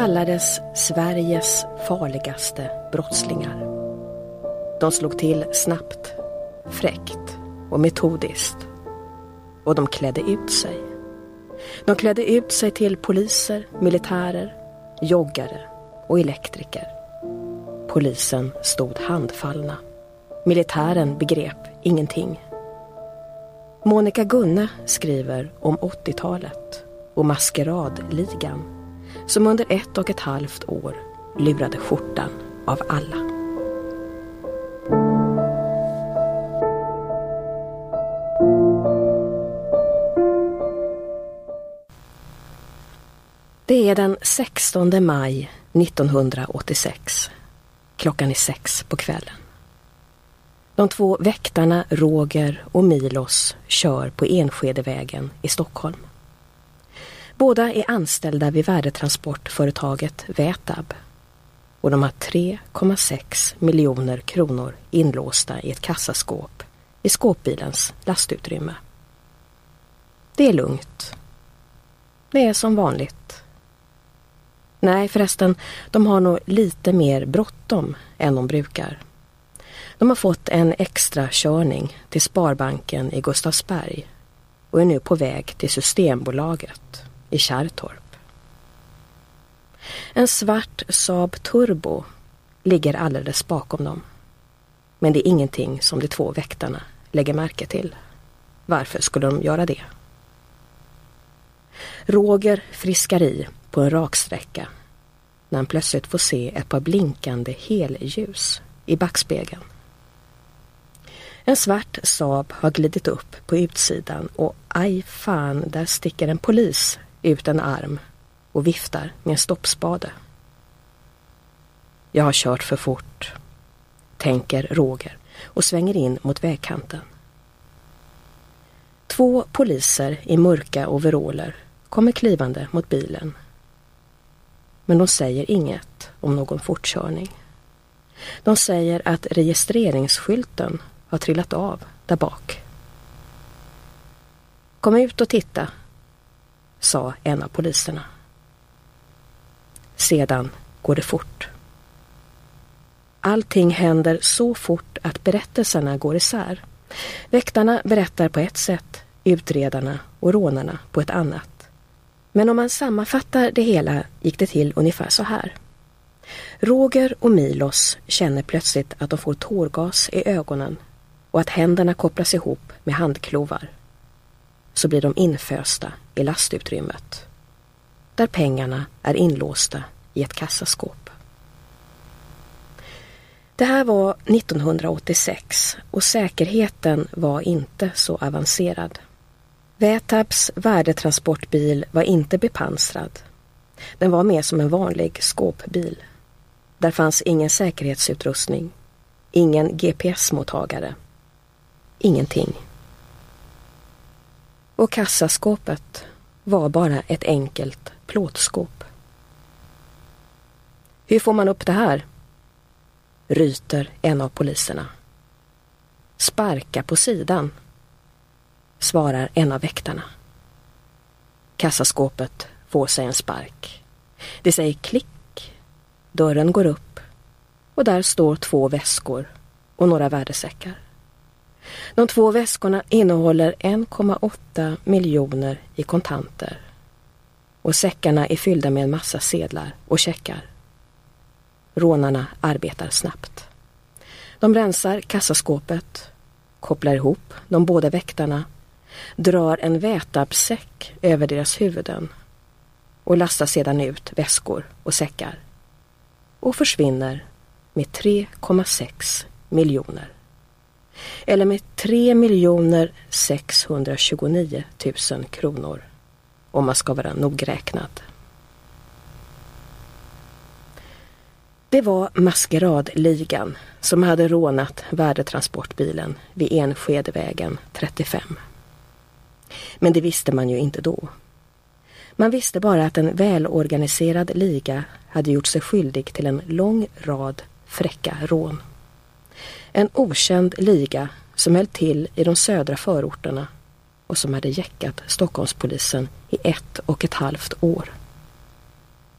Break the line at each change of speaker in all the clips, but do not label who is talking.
kallades Sveriges farligaste brottslingar. De slog till snabbt, fräckt och metodiskt. Och de klädde ut sig. De klädde ut sig till poliser, militärer, joggare och elektriker. Polisen stod handfallna. Militären begrep ingenting. Monica Gunne skriver om 80-talet och maskeradligan som under ett och ett halvt år lurade skjortan av alla. Det är den 16 maj 1986. Klockan är sex på kvällen. De två väktarna Roger och Milos kör på Enskedevägen i Stockholm. Båda är anställda vid värdetransportföretaget Vätab och de har 3,6 miljoner kronor inlåsta i ett kassaskåp i skåpbilens lastutrymme. Det är lugnt. Det är som vanligt. Nej förresten, de har nog lite mer bråttom än de brukar. De har fått en extra körning till Sparbanken i Gustavsberg och är nu på väg till Systembolaget i Kärrtorp. En svart Saab Turbo ligger alldeles bakom dem. Men det är ingenting som de två väktarna lägger märke till. Varför skulle de göra det? Roger friskar i på en raksträcka när han plötsligt får se ett par blinkande helljus i backspegeln. En svart Saab har glidit upp på utsidan och aj fan, där sticker en polis ut en arm och viftar med en stoppspade. Jag har kört för fort, tänker Roger och svänger in mot vägkanten. Två poliser i mörka overaller kommer klivande mot bilen. Men de säger inget om någon fortkörning. De säger att registreringsskylten har trillat av där bak. Kom ut och titta, sa en av poliserna. Sedan går det fort. Allting händer så fort att berättelserna går isär. Väktarna berättar på ett sätt, utredarna och rånarna på ett annat. Men om man sammanfattar det hela gick det till ungefär så här. Roger och Milos känner plötsligt att de får tårgas i ögonen och att händerna kopplas ihop med handklovar. Så blir de infösta i lastutrymmet. Där pengarna är inlåsta i ett kassaskåp. Det här var 1986 och säkerheten var inte så avancerad. Vätabs värdetransportbil var inte bepansrad. Den var mer som en vanlig skåpbil. Där fanns ingen säkerhetsutrustning, ingen GPS-mottagare ingenting. Och kassaskåpet var bara ett enkelt plåtskåp. Hur får man upp det här? Ryter en av poliserna. Sparka på sidan, svarar en av väktarna. Kassaskåpet får sig en spark. Det säger klick. Dörren går upp och där står två väskor och några värdesäckar. De två väskorna innehåller 1,8 miljoner i kontanter. Och säckarna är fyllda med en massa sedlar och checkar. Rånarna arbetar snabbt. De rensar kassaskåpet, kopplar ihop de båda väktarna, drar en vätabsäck över deras huvuden och lastar sedan ut väskor och säckar och försvinner med 3,6 miljoner eller med 3 629 000 kronor om man ska vara nogräknad. Det var Maskeradligan som hade rånat värdetransportbilen vid Enskedevägen 35. Men det visste man ju inte då. Man visste bara att en välorganiserad liga hade gjort sig skyldig till en lång rad fräcka rån. En okänd liga som höll till i de södra förorterna och som hade jäckat Stockholmspolisen i ett och ett halvt år.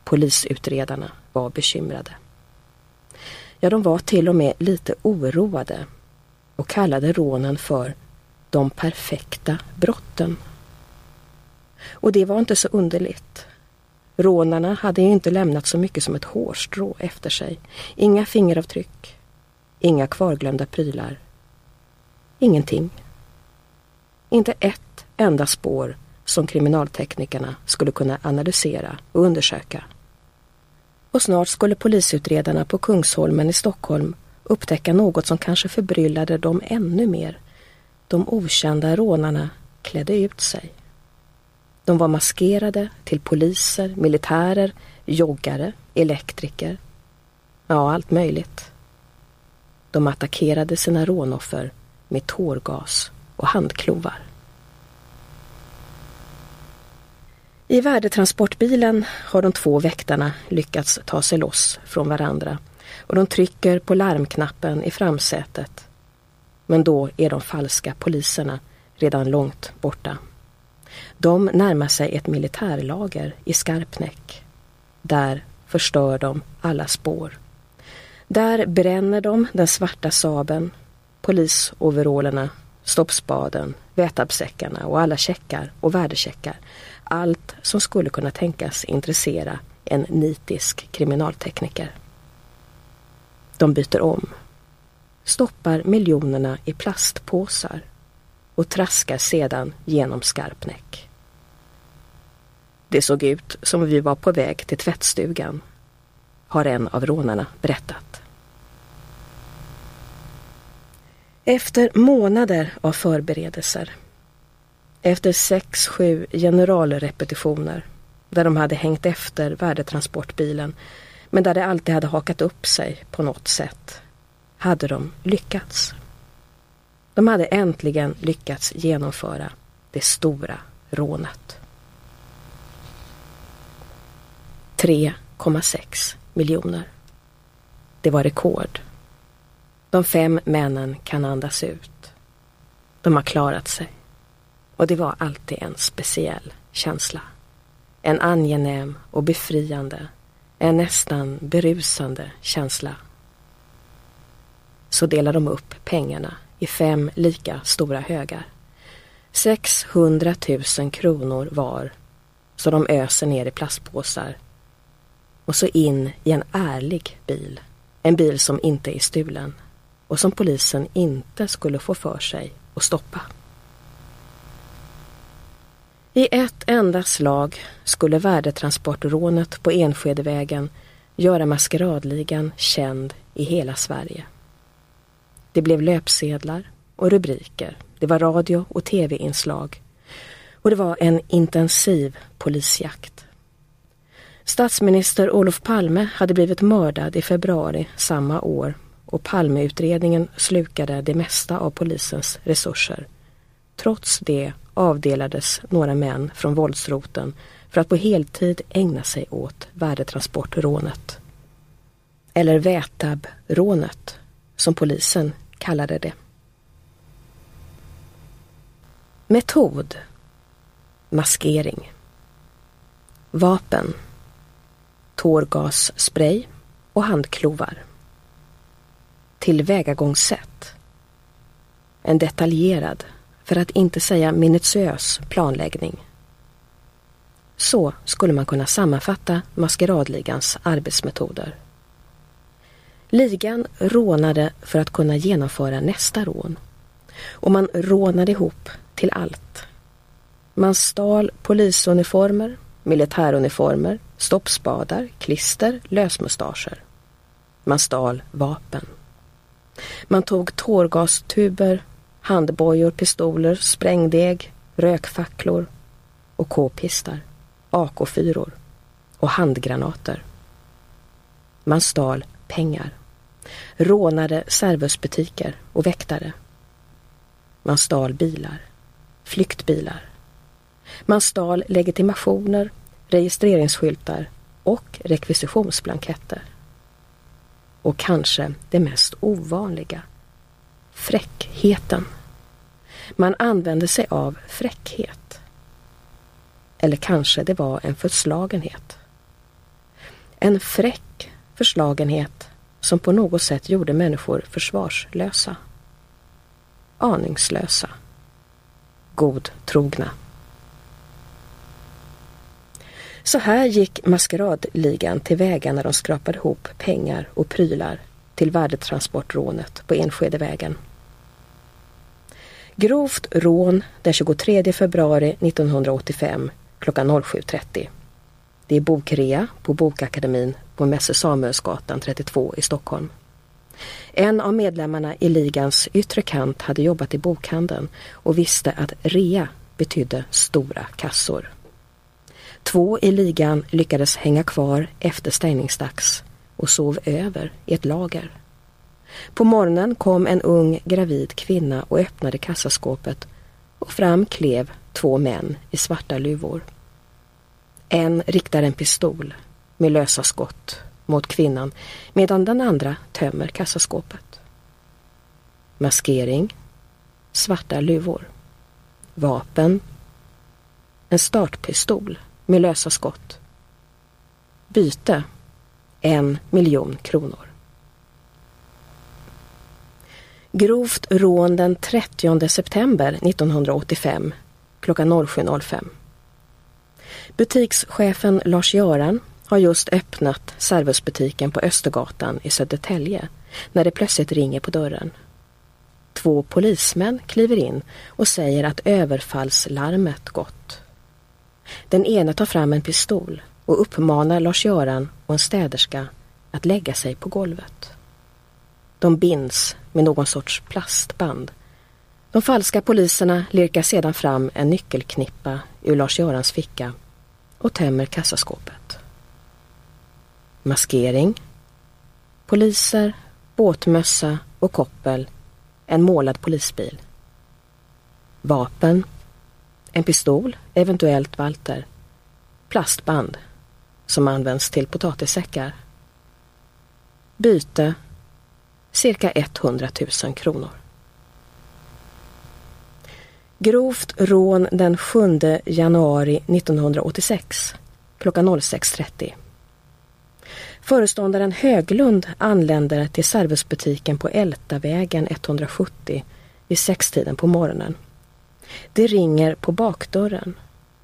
Polisutredarna var bekymrade. Ja, de var till och med lite oroade och kallade rånen för de perfekta brotten. Och det var inte så underligt. Rånarna hade ju inte lämnat så mycket som ett hårstrå efter sig. Inga fingeravtryck, inga kvarglömda prylar. Ingenting. Inte ett enda spår som kriminalteknikerna skulle kunna analysera och undersöka. Och snart skulle polisutredarna på Kungsholmen i Stockholm upptäcka något som kanske förbryllade dem ännu mer. De okända rånarna klädde ut sig. De var maskerade till poliser, militärer, joggare, elektriker. Ja, allt möjligt. De attackerade sina rånoffer med tårgas och handklovar. I värdetransportbilen har de två väktarna lyckats ta sig loss från varandra och de trycker på larmknappen i framsätet. Men då är de falska poliserna redan långt borta. De närmar sig ett militärlager i Skarpnäck. Där förstör de alla spår. Där bränner de den svarta saben, polisoverallerna, stoppspaden, vätabsäckarna och alla checkar och värdecheckar. Allt som skulle kunna tänkas intressera en nitisk kriminaltekniker. De byter om, stoppar miljonerna i plastpåsar och traskar sedan genom Skarpnäck. Det såg ut som vi var på väg till tvättstugan, har en av rånarna berättat. Efter månader av förberedelser, efter sex, sju generalrepetitioner där de hade hängt efter värdetransportbilen men där det alltid hade hakat upp sig på något sätt, hade de lyckats. De hade äntligen lyckats genomföra det stora rånet. 3,6 miljoner. Det var rekord. De fem männen kan andas ut. De har klarat sig. Och det var alltid en speciell känsla. En angenäm och befriande, en nästan berusande känsla. Så delar de upp pengarna i fem lika stora högar. 600 000 kronor var, så de öser ner i plastpåsar och så in i en ärlig bil. En bil som inte är stulen och som polisen inte skulle få för sig att stoppa. I ett enda slag skulle värdetransportrånet på Enskedevägen göra maskeradligan känd i hela Sverige. Det blev löpsedlar och rubriker. Det var radio och tv-inslag. Och det var en intensiv polisjakt. Statsminister Olof Palme hade blivit mördad i februari samma år och Palmeutredningen slukade det mesta av polisens resurser. Trots det avdelades några män från våldsroten för att på heltid ägna sig åt värdetransportrånet. Eller Vätab-rånet, som polisen kallade det. Metod Maskering Vapen Tårgasspray och handklovar Tillvägagångssätt En detaljerad, för att inte säga minutiös planläggning. Så skulle man kunna sammanfatta maskeradligans arbetsmetoder. Ligan rånade för att kunna genomföra nästa rån. Och man rånade ihop till allt. Man stal polisuniformer, militäruniformer, stoppspadar, klister, lösmustascher. Man stal vapen. Man tog tårgastuber, handbojor, pistoler, sprängdeg, rökfacklor och k-pistar, AK4 och handgranater. Man stal pengar rånade servusbutiker och väktare. Man stal bilar, flyktbilar. Man stal legitimationer, registreringsskyltar och rekvisitionsblanketter. Och kanske det mest ovanliga, fräckheten. Man använde sig av fräckhet. Eller kanske det var en förslagenhet. En fräck förslagenhet som på något sätt gjorde människor försvarslösa. Aningslösa. Godtrogna. Så här gick maskeradligan tillväga när de skrapade ihop pengar och prylar till värdetransportrånet på Enskedevägen. Grovt rån den 23 februari 1985 klockan 07.30. Det är bokrea på Bokakademin på Mässe Samuelsgatan 32 i Stockholm. En av medlemmarna i ligans yttre kant hade jobbat i bokhandeln och visste att rea betydde stora kassor. Två i ligan lyckades hänga kvar efter stängningsdags och sov över i ett lager. På morgonen kom en ung gravid kvinna och öppnade kassaskåpet och fram klev två män i svarta luvor. En riktar en pistol med lösa skott mot kvinnan medan den andra tömmer kassaskåpet. Maskering, svarta luvor, vapen, en startpistol med lösa skott. Byte, en miljon kronor. Grovt rån den 30 september 1985 klockan 07.05. Butikschefen Lars-Göran har just öppnat Servusbutiken på Östergatan i Södertälje när det plötsligt ringer på dörren. Två polismän kliver in och säger att överfallslarmet gått. Den ene tar fram en pistol och uppmanar Lars-Göran och en städerska att lägga sig på golvet. De binds med någon sorts plastband. De falska poliserna lirkar sedan fram en nyckelknippa ur Lars-Görans ficka och tömmer kassaskåpet. Maskering, poliser, båtmössa och koppel, en målad polisbil. Vapen, en pistol, eventuellt Walter. Plastband, som används till potatissäckar. Byte, cirka 100 000 kronor. Grovt rån den 7 januari 1986 klockan 06.30. Föreståndaren Höglund anländer till Servusbutiken på Ältavägen 170 vid sextiden på morgonen. Det ringer på bakdörren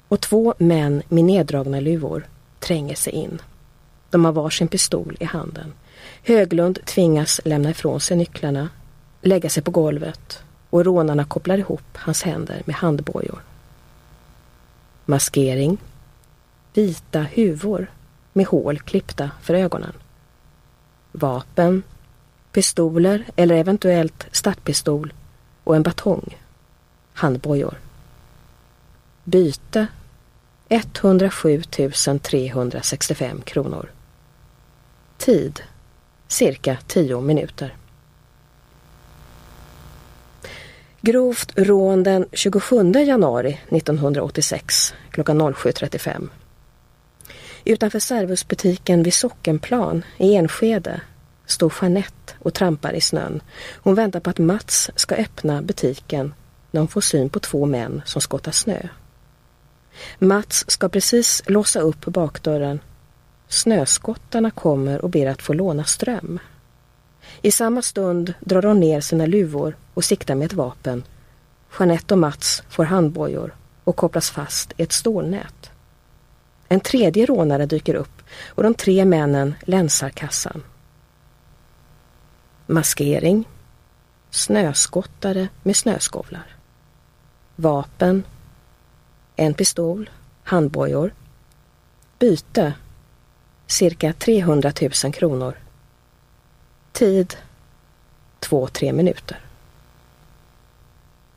och två män med neddragna luvor tränger sig in. De har varsin pistol i handen. Höglund tvingas lämna ifrån sig nycklarna, lägga sig på golvet och rånarna kopplar ihop hans händer med handbojor. Maskering. Vita huvor med hål klippta för ögonen. Vapen, pistoler eller eventuellt startpistol och en batong. Handbojor. Byte 107 365 kronor. Tid cirka 10 minuter. Grovt rån den 27 januari 1986 klockan 07.35. Utanför Servusbutiken vid Sockenplan i Enskede står Jeanette och trampar i snön. Hon väntar på att Mats ska öppna butiken när hon får syn på två män som skottar snö. Mats ska precis låsa upp bakdörren. Snöskottarna kommer och ber att få låna ström. I samma stund drar de ner sina luvor och siktar med ett vapen. Jeanette och Mats får handbojor och kopplas fast i ett stålnät. En tredje rånare dyker upp och de tre männen länsar kassan. Maskering. Snöskottare med snöskovlar. Vapen. En pistol. Handbojor. Byte. Cirka 300 000 kronor. Tid. Två, tre minuter.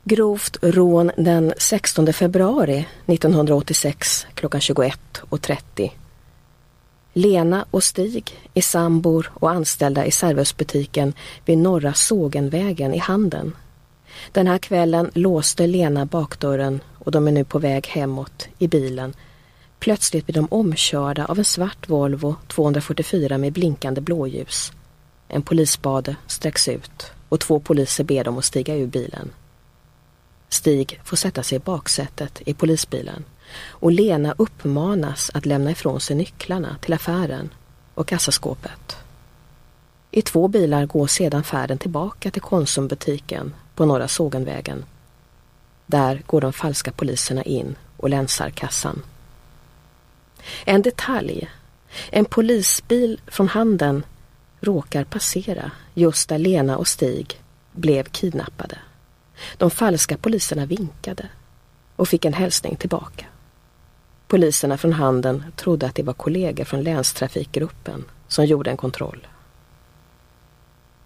Grovt rån den 16 februari 1986 klockan 21.30. Lena och Stig är sambor och anställda i Servusbutiken vid Norra Sågenvägen i Handen. Den här kvällen låste Lena bakdörren och de är nu på väg hemåt i bilen. Plötsligt blir de omkörda av en svart Volvo 244 med blinkande blåljus. En polisspade sträcks ut och två poliser ber dem att stiga ur bilen. Stig får sätta sig i baksätet i polisbilen och Lena uppmanas att lämna ifrån sig nycklarna till affären och kassaskåpet. I två bilar går sedan färden tillbaka till Konsumbutiken på Norra Sågenvägen. Där går de falska poliserna in och länsar kassan. En detalj. En polisbil från handen råkar passera just där Lena och Stig blev kidnappade. De falska poliserna vinkade och fick en hälsning tillbaka. Poliserna från Handen trodde att det var kollegor från länstrafikgruppen som gjorde en kontroll.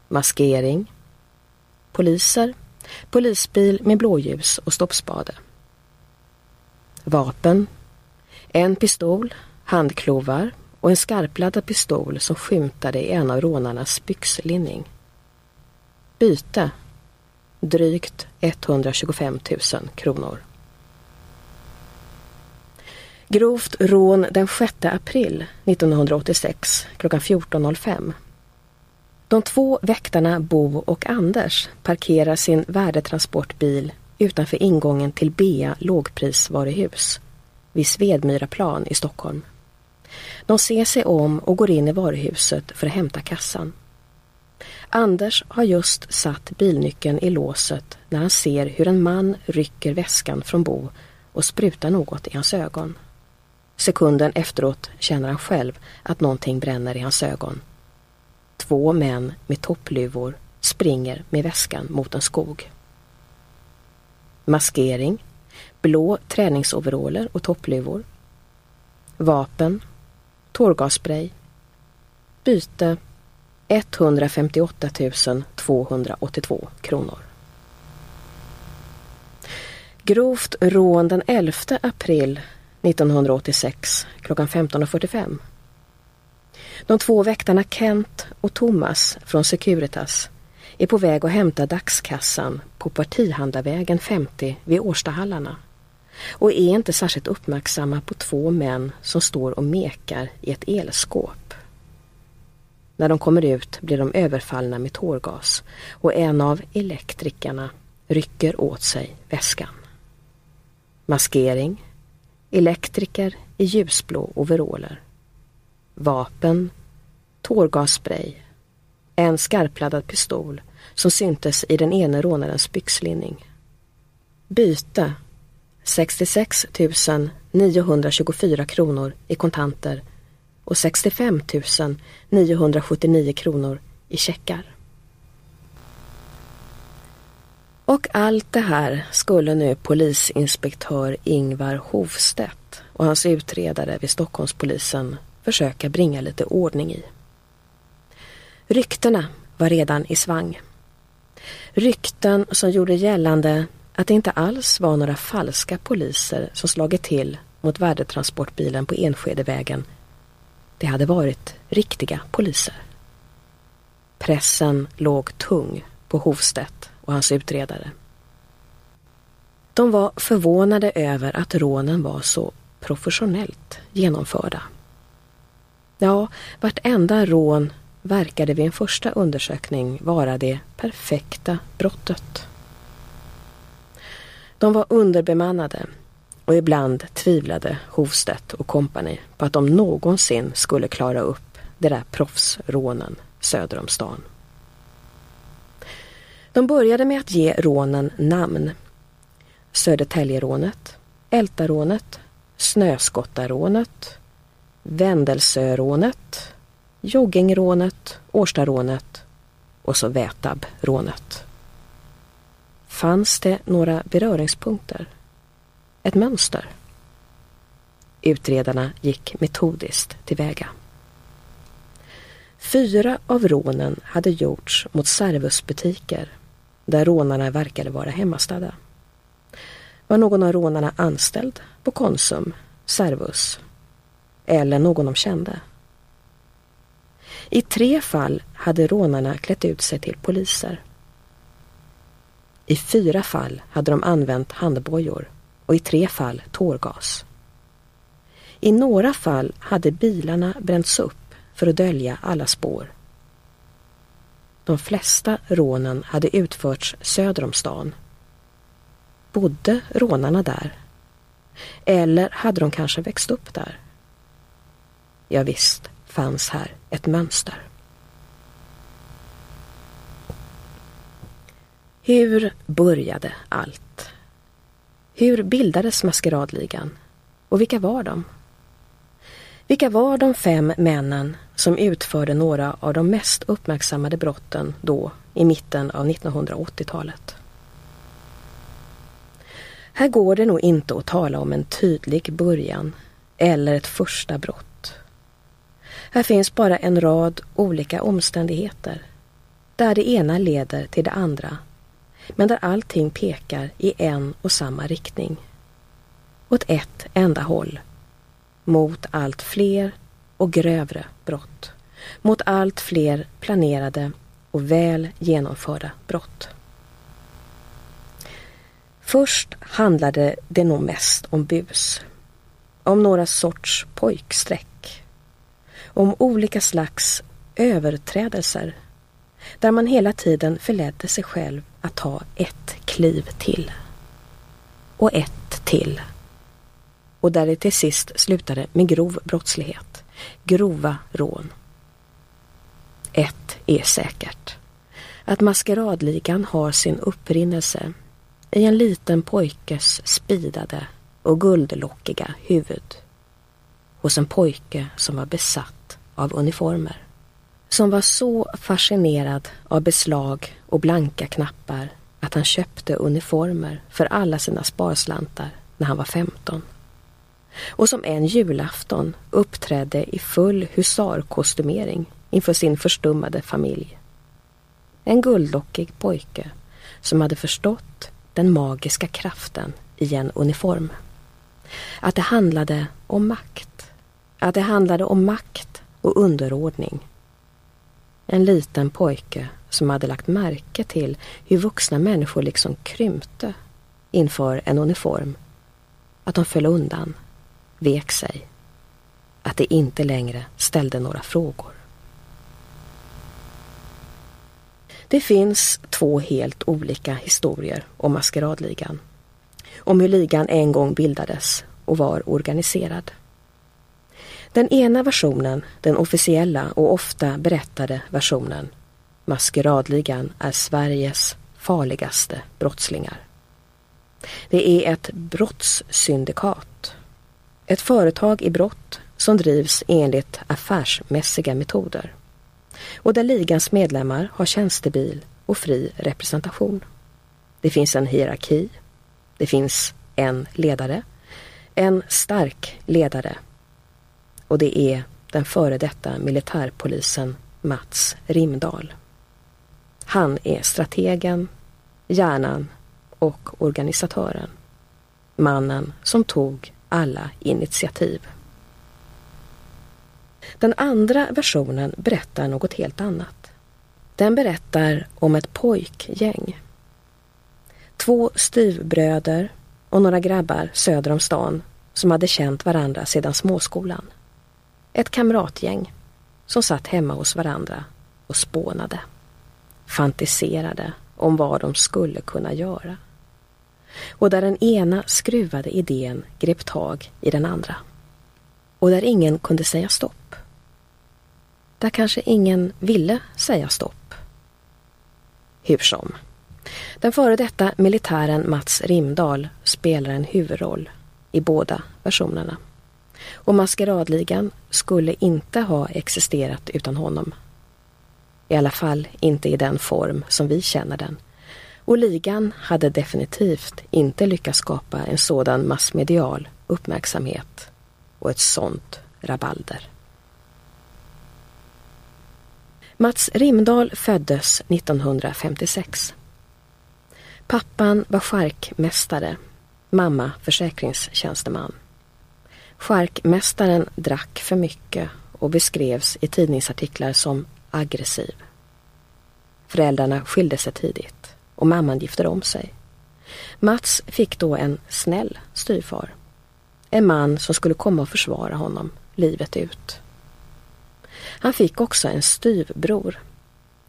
Maskering. Poliser. Polisbil med blåljus och stoppspade. Vapen. En pistol, handklovar och en skarpladdad pistol som skymtade i en av rånarnas byxlinning. Byte. Drygt 125 000 kronor. Grovt rån den 6 april 1986 klockan 14.05. De två väktarna Bo och Anders parkerar sin värdetransportbil utanför ingången till Bea lågprisvaruhus vid Svedmyraplan i Stockholm. De ser sig om och går in i varuhuset för att hämta kassan. Anders har just satt bilnyckeln i låset när han ser hur en man rycker väskan från Bo och sprutar något i hans ögon. Sekunden efteråt känner han själv att någonting bränner i hans ögon. Två män med toppluvor springer med väskan mot en skog. Maskering, blå träningsoveraller och toppluvor. Vapen, tårgasspray. Byte 158 282 kronor. Grovt rån den 11 april 1986 klockan 15.45. De två väktarna Kent och Thomas från Securitas är på väg att hämta dagskassan på Partihandlarvägen 50 vid Årstahallarna och är inte särskilt uppmärksamma på två män som står och mekar i ett elskåp. När de kommer ut blir de överfallna med tårgas och en av elektrikerna rycker åt sig väskan. Maskering, elektriker i ljusblå overaller. Vapen, tårgasspray, en skarpladdad pistol som syntes i den ene rånarens byxlinning. Byte 66 924 kronor i kontanter och 65 979 kronor i checkar. Och allt det här skulle nu polisinspektör Ingvar Hovstedt och hans utredare vid Stockholmspolisen försöka bringa lite ordning i. Ryktena var redan i svang. Rykten som gjorde gällande att det inte alls var några falska poliser som slagit till mot värdetransportbilen på Enskedevägen. Det hade varit riktiga poliser. Pressen låg tung på Hovstedt och hans utredare. De var förvånade över att rånen var så professionellt genomförda. Ja, vartenda rån verkade vid en första undersökning vara det perfekta brottet. De var underbemannade och ibland tvivlade Hovstedt och kompani på att de någonsin skulle klara upp de där proffsrånen söder om stan. De började med att ge rånen namn. Södertäljerånet, Ältarånet, Snöskottarånet, Vändelsörånet, Joggingrånet, Årstarånet och så Vätabrånet. Fanns det några beröringspunkter? Ett mönster? Utredarna gick metodiskt tillväga. Fyra av rånen hade gjorts mot Servusbutiker där rånarna verkade vara hemmastadda. Var någon av rånarna anställd på Konsum, Servus eller någon de kände? I tre fall hade rånarna klätt ut sig till poliser. I fyra fall hade de använt handbojor och i tre fall tårgas. I några fall hade bilarna bränts upp för att dölja alla spår. De flesta rånen hade utförts söder om stan. Bodde rånarna där? Eller hade de kanske växt upp där? Ja, visst fanns här ett mönster. Hur började allt? Hur bildades maskeradligan? Och vilka var de? Vilka var de fem männen som utförde några av de mest uppmärksammade brotten då i mitten av 1980-talet? Här går det nog inte att tala om en tydlig början eller ett första brott. Här finns bara en rad olika omständigheter där det ena leder till det andra men där allting pekar i en och samma riktning. Åt ett enda håll. Mot allt fler och grövre brott. Mot allt fler planerade och väl genomförda brott. Först handlade det nog mest om bus. Om några sorts pojksträck. Om olika slags överträdelser där man hela tiden förledde sig själv att ta ett kliv till. Och ett till. Och där det till sist slutade med grov brottslighet. Grova rån. Ett är säkert. Att maskeradligan har sin upprinnelse i en liten pojkes spidade och guldlockiga huvud. Hos en pojke som var besatt av uniformer som var så fascinerad av beslag och blanka knappar att han köpte uniformer för alla sina sparslantar när han var 15. Och som en julafton uppträdde i full husarkostymering inför sin förstummade familj. En guldlockig pojke som hade förstått den magiska kraften i en uniform. Att det handlade om makt. Att det handlade om makt och underordning en liten pojke som hade lagt märke till hur vuxna människor liksom krympte inför en uniform. Att de föll undan, vek sig. Att det inte längre ställde några frågor. Det finns två helt olika historier om maskeradligan. Om hur ligan en gång bildades och var organiserad. Den ena versionen, den officiella och ofta berättade versionen, Maskeradligan är Sveriges farligaste brottslingar. Det är ett brottssyndikat. Ett företag i brott som drivs enligt affärsmässiga metoder. Och där ligans medlemmar har tjänstebil och fri representation. Det finns en hierarki. Det finns en ledare. En stark ledare och det är den före detta militärpolisen Mats Rimdal. Han är strategen, hjärnan och organisatören. Mannen som tog alla initiativ. Den andra versionen berättar något helt annat. Den berättar om ett pojkgäng. Två styvbröder och några grabbar söder om stan som hade känt varandra sedan småskolan. Ett kamratgäng som satt hemma hos varandra och spånade. Fantiserade om vad de skulle kunna göra. Och där den ena skruvade idén grep tag i den andra. Och där ingen kunde säga stopp. Där kanske ingen ville säga stopp. Hur som. Den före detta militären Mats Rimdal spelar en huvudroll i båda versionerna. Och maskeradligan skulle inte ha existerat utan honom. I alla fall inte i den form som vi känner den. Och ligan hade definitivt inte lyckats skapa en sådan massmedial uppmärksamhet och ett sånt rabalder. Mats Rimdal föddes 1956. Pappan var charkmästare, mamma försäkringstjänsteman. Charkmästaren drack för mycket och beskrevs i tidningsartiklar som aggressiv. Föräldrarna skilde sig tidigt och mamman gifte om sig. Mats fick då en snäll styvfar. En man som skulle komma och försvara honom livet ut. Han fick också en styvbror.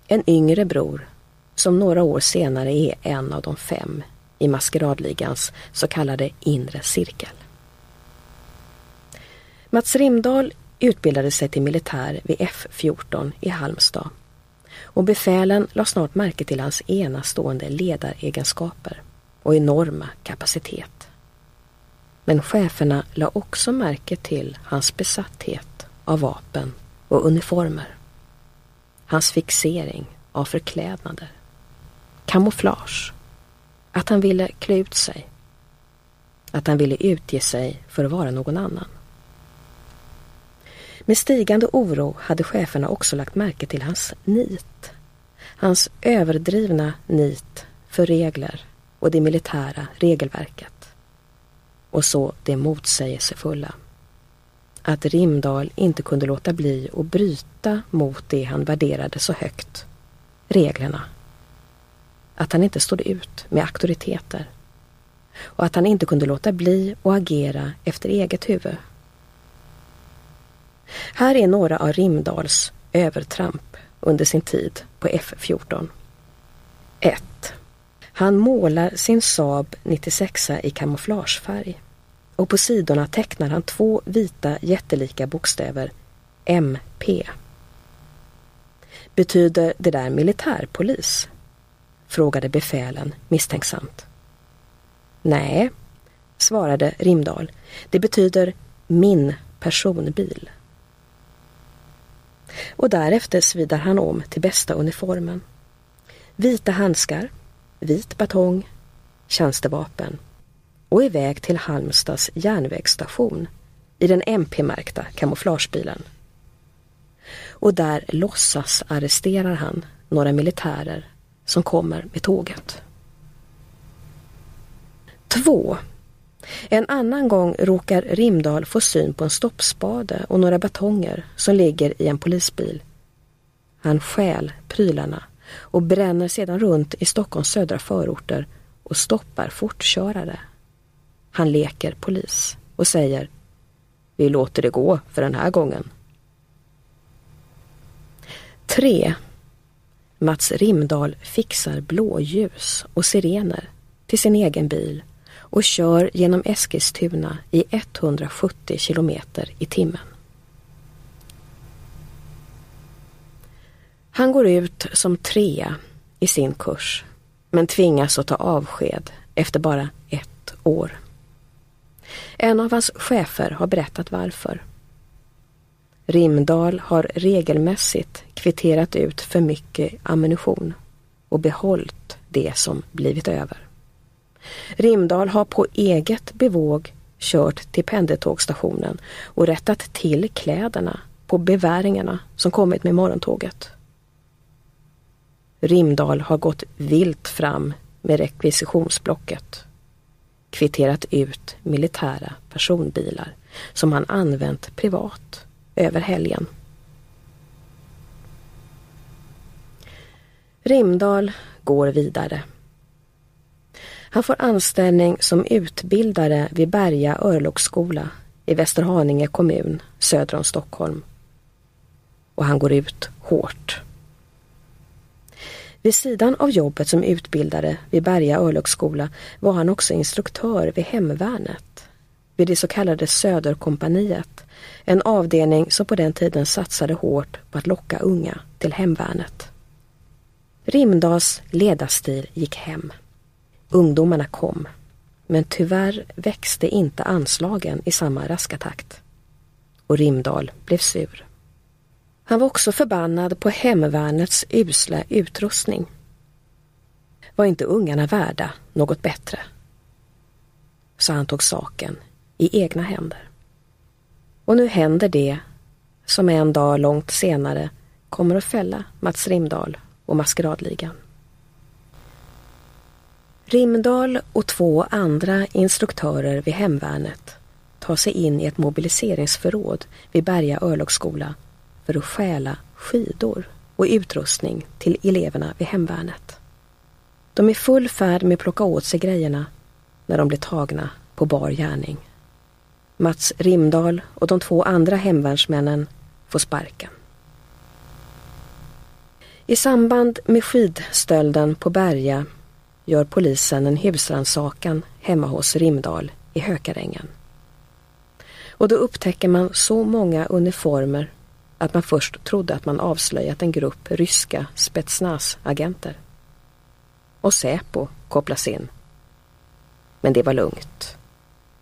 En yngre bror som några år senare är en av de fem i maskeradligans så kallade inre cirkel. Mats Rimdahl utbildade sig till militär vid F14 i Halmstad och befälen la snart märke till hans enastående ledaregenskaper och enorma kapacitet. Men cheferna la också märke till hans besatthet av vapen och uniformer. Hans fixering av förklädnader, kamouflage, att han ville klä ut sig, att han ville utge sig för att vara någon annan. Med stigande oro hade cheferna också lagt märke till hans nit. Hans överdrivna nit för regler och det militära regelverket. Och så det motsägelsefulla. Att Rimdal inte kunde låta bli att bryta mot det han värderade så högt. Reglerna. Att han inte stod ut med auktoriteter. Och att han inte kunde låta bli att agera efter eget huvud. Här är några av Rimdals övertramp under sin tid på F14. 1. Han målar sin Saab 96 i kamouflagefärg och på sidorna tecknar han två vita jättelika bokstäver MP. Betyder det där militärpolis? frågade befälen misstänksamt. Nej, svarade Rimdal. Det betyder min personbil och därefter svidar han om till bästa uniformen. Vita handskar, vit batong, tjänstevapen och iväg till Halmstads järnvägsstation i den MP-märkta kamouflagebilen. Och där låtsas arresterar han några militärer som kommer med tåget. 2. En annan gång råkar Rimdal få syn på en stoppspade och några batonger som ligger i en polisbil. Han stjäl prylarna och bränner sedan runt i Stockholms södra förorter och stoppar fortkörare. Han leker polis och säger Vi låter det gå för den här gången. 3. Mats Rimdal fixar blåljus och sirener till sin egen bil och kör genom Eskilstuna i 170 kilometer i timmen. Han går ut som trea i sin kurs men tvingas att ta avsked efter bara ett år. En av hans chefer har berättat varför. Rimdal har regelmässigt kvitterat ut för mycket ammunition och behållit det som blivit över. Rimdal har på eget bevåg kört till pendeltågstationen och rättat till kläderna på beväringarna som kommit med morgontåget. Rimdal har gått vilt fram med rekvisitionsblocket. Kvitterat ut militära personbilar som han använt privat över helgen. Rimdal går vidare. Han får anställning som utbildare vid Berga örlogsskola i Västerhaninge kommun söder om Stockholm. Och han går ut hårt. Vid sidan av jobbet som utbildare vid Berga örlogsskola var han också instruktör vid Hemvärnet, vid det så kallade Söderkompaniet, en avdelning som på den tiden satsade hårt på att locka unga till Hemvärnet. Rimdals ledarstil gick hem. Ungdomarna kom, men tyvärr växte inte anslagen i samma raska takt. Och Rimdal blev sur. Han var också förbannad på hemvärnets usla utrustning. Var inte ungarna värda något bättre? Så han tog saken i egna händer. Och nu händer det som en dag långt senare kommer att fälla Mats Rimdal och Maskeradligan. Rimdal och två andra instruktörer vid hemvärnet tar sig in i ett mobiliseringsförråd vid Berga örlogsskola för att stjäla skidor och utrustning till eleverna vid hemvärnet. De är full färd med att plocka åt sig grejerna när de blir tagna på bar gärning. Mats Rimdal och de två andra hemvärnsmännen får sparken. I samband med skidstölden på Berga gör polisen en husrannsakan hemma hos Rimdal i Hökarängen. Och då upptäcker man så många uniformer att man först trodde att man avslöjat en grupp ryska spetsnaz-agenter. Och Säpo kopplas in. Men det var lugnt.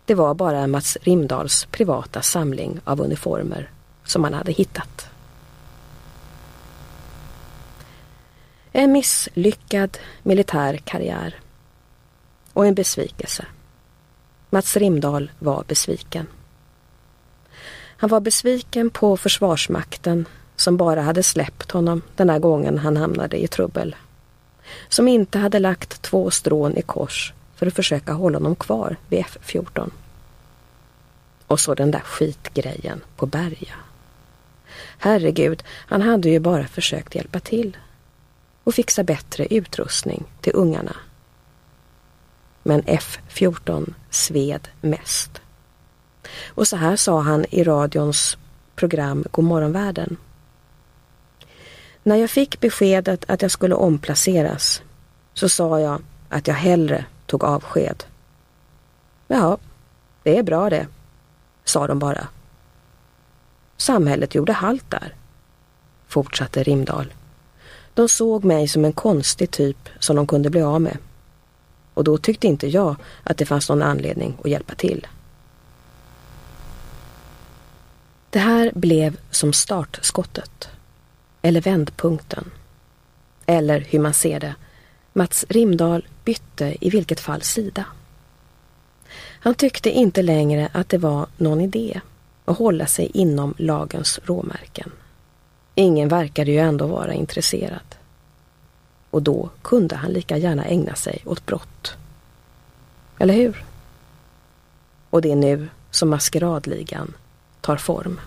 Det var bara Mats Rimdals privata samling av uniformer som man hade hittat. En misslyckad militär karriär. Och en besvikelse. Mats Rimdahl var besviken. Han var besviken på Försvarsmakten som bara hade släppt honom den här gången han hamnade i trubbel. Som inte hade lagt två strån i kors för att försöka hålla honom kvar vid F14. Och så den där skitgrejen på Berga. Herregud, han hade ju bara försökt hjälpa till och fixa bättre utrustning till ungarna. Men F14 sved mest. Och så här sa han i radions program Godmorgonvärlden. När jag fick beskedet att jag skulle omplaceras så sa jag att jag hellre tog avsked. Ja, det är bra det, sa de bara. Samhället gjorde halt där, fortsatte Rimdal. De såg mig som en konstig typ som de kunde bli av med. Och då tyckte inte jag att det fanns någon anledning att hjälpa till. Det här blev som startskottet. Eller vändpunkten. Eller hur man ser det. Mats Rimdal bytte i vilket fall sida. Han tyckte inte längre att det var någon idé att hålla sig inom lagens råmärken. Ingen verkade ju ändå vara intresserad. Och då kunde han lika gärna ägna sig åt brott. Eller hur? Och det är nu som maskeradligan tar form.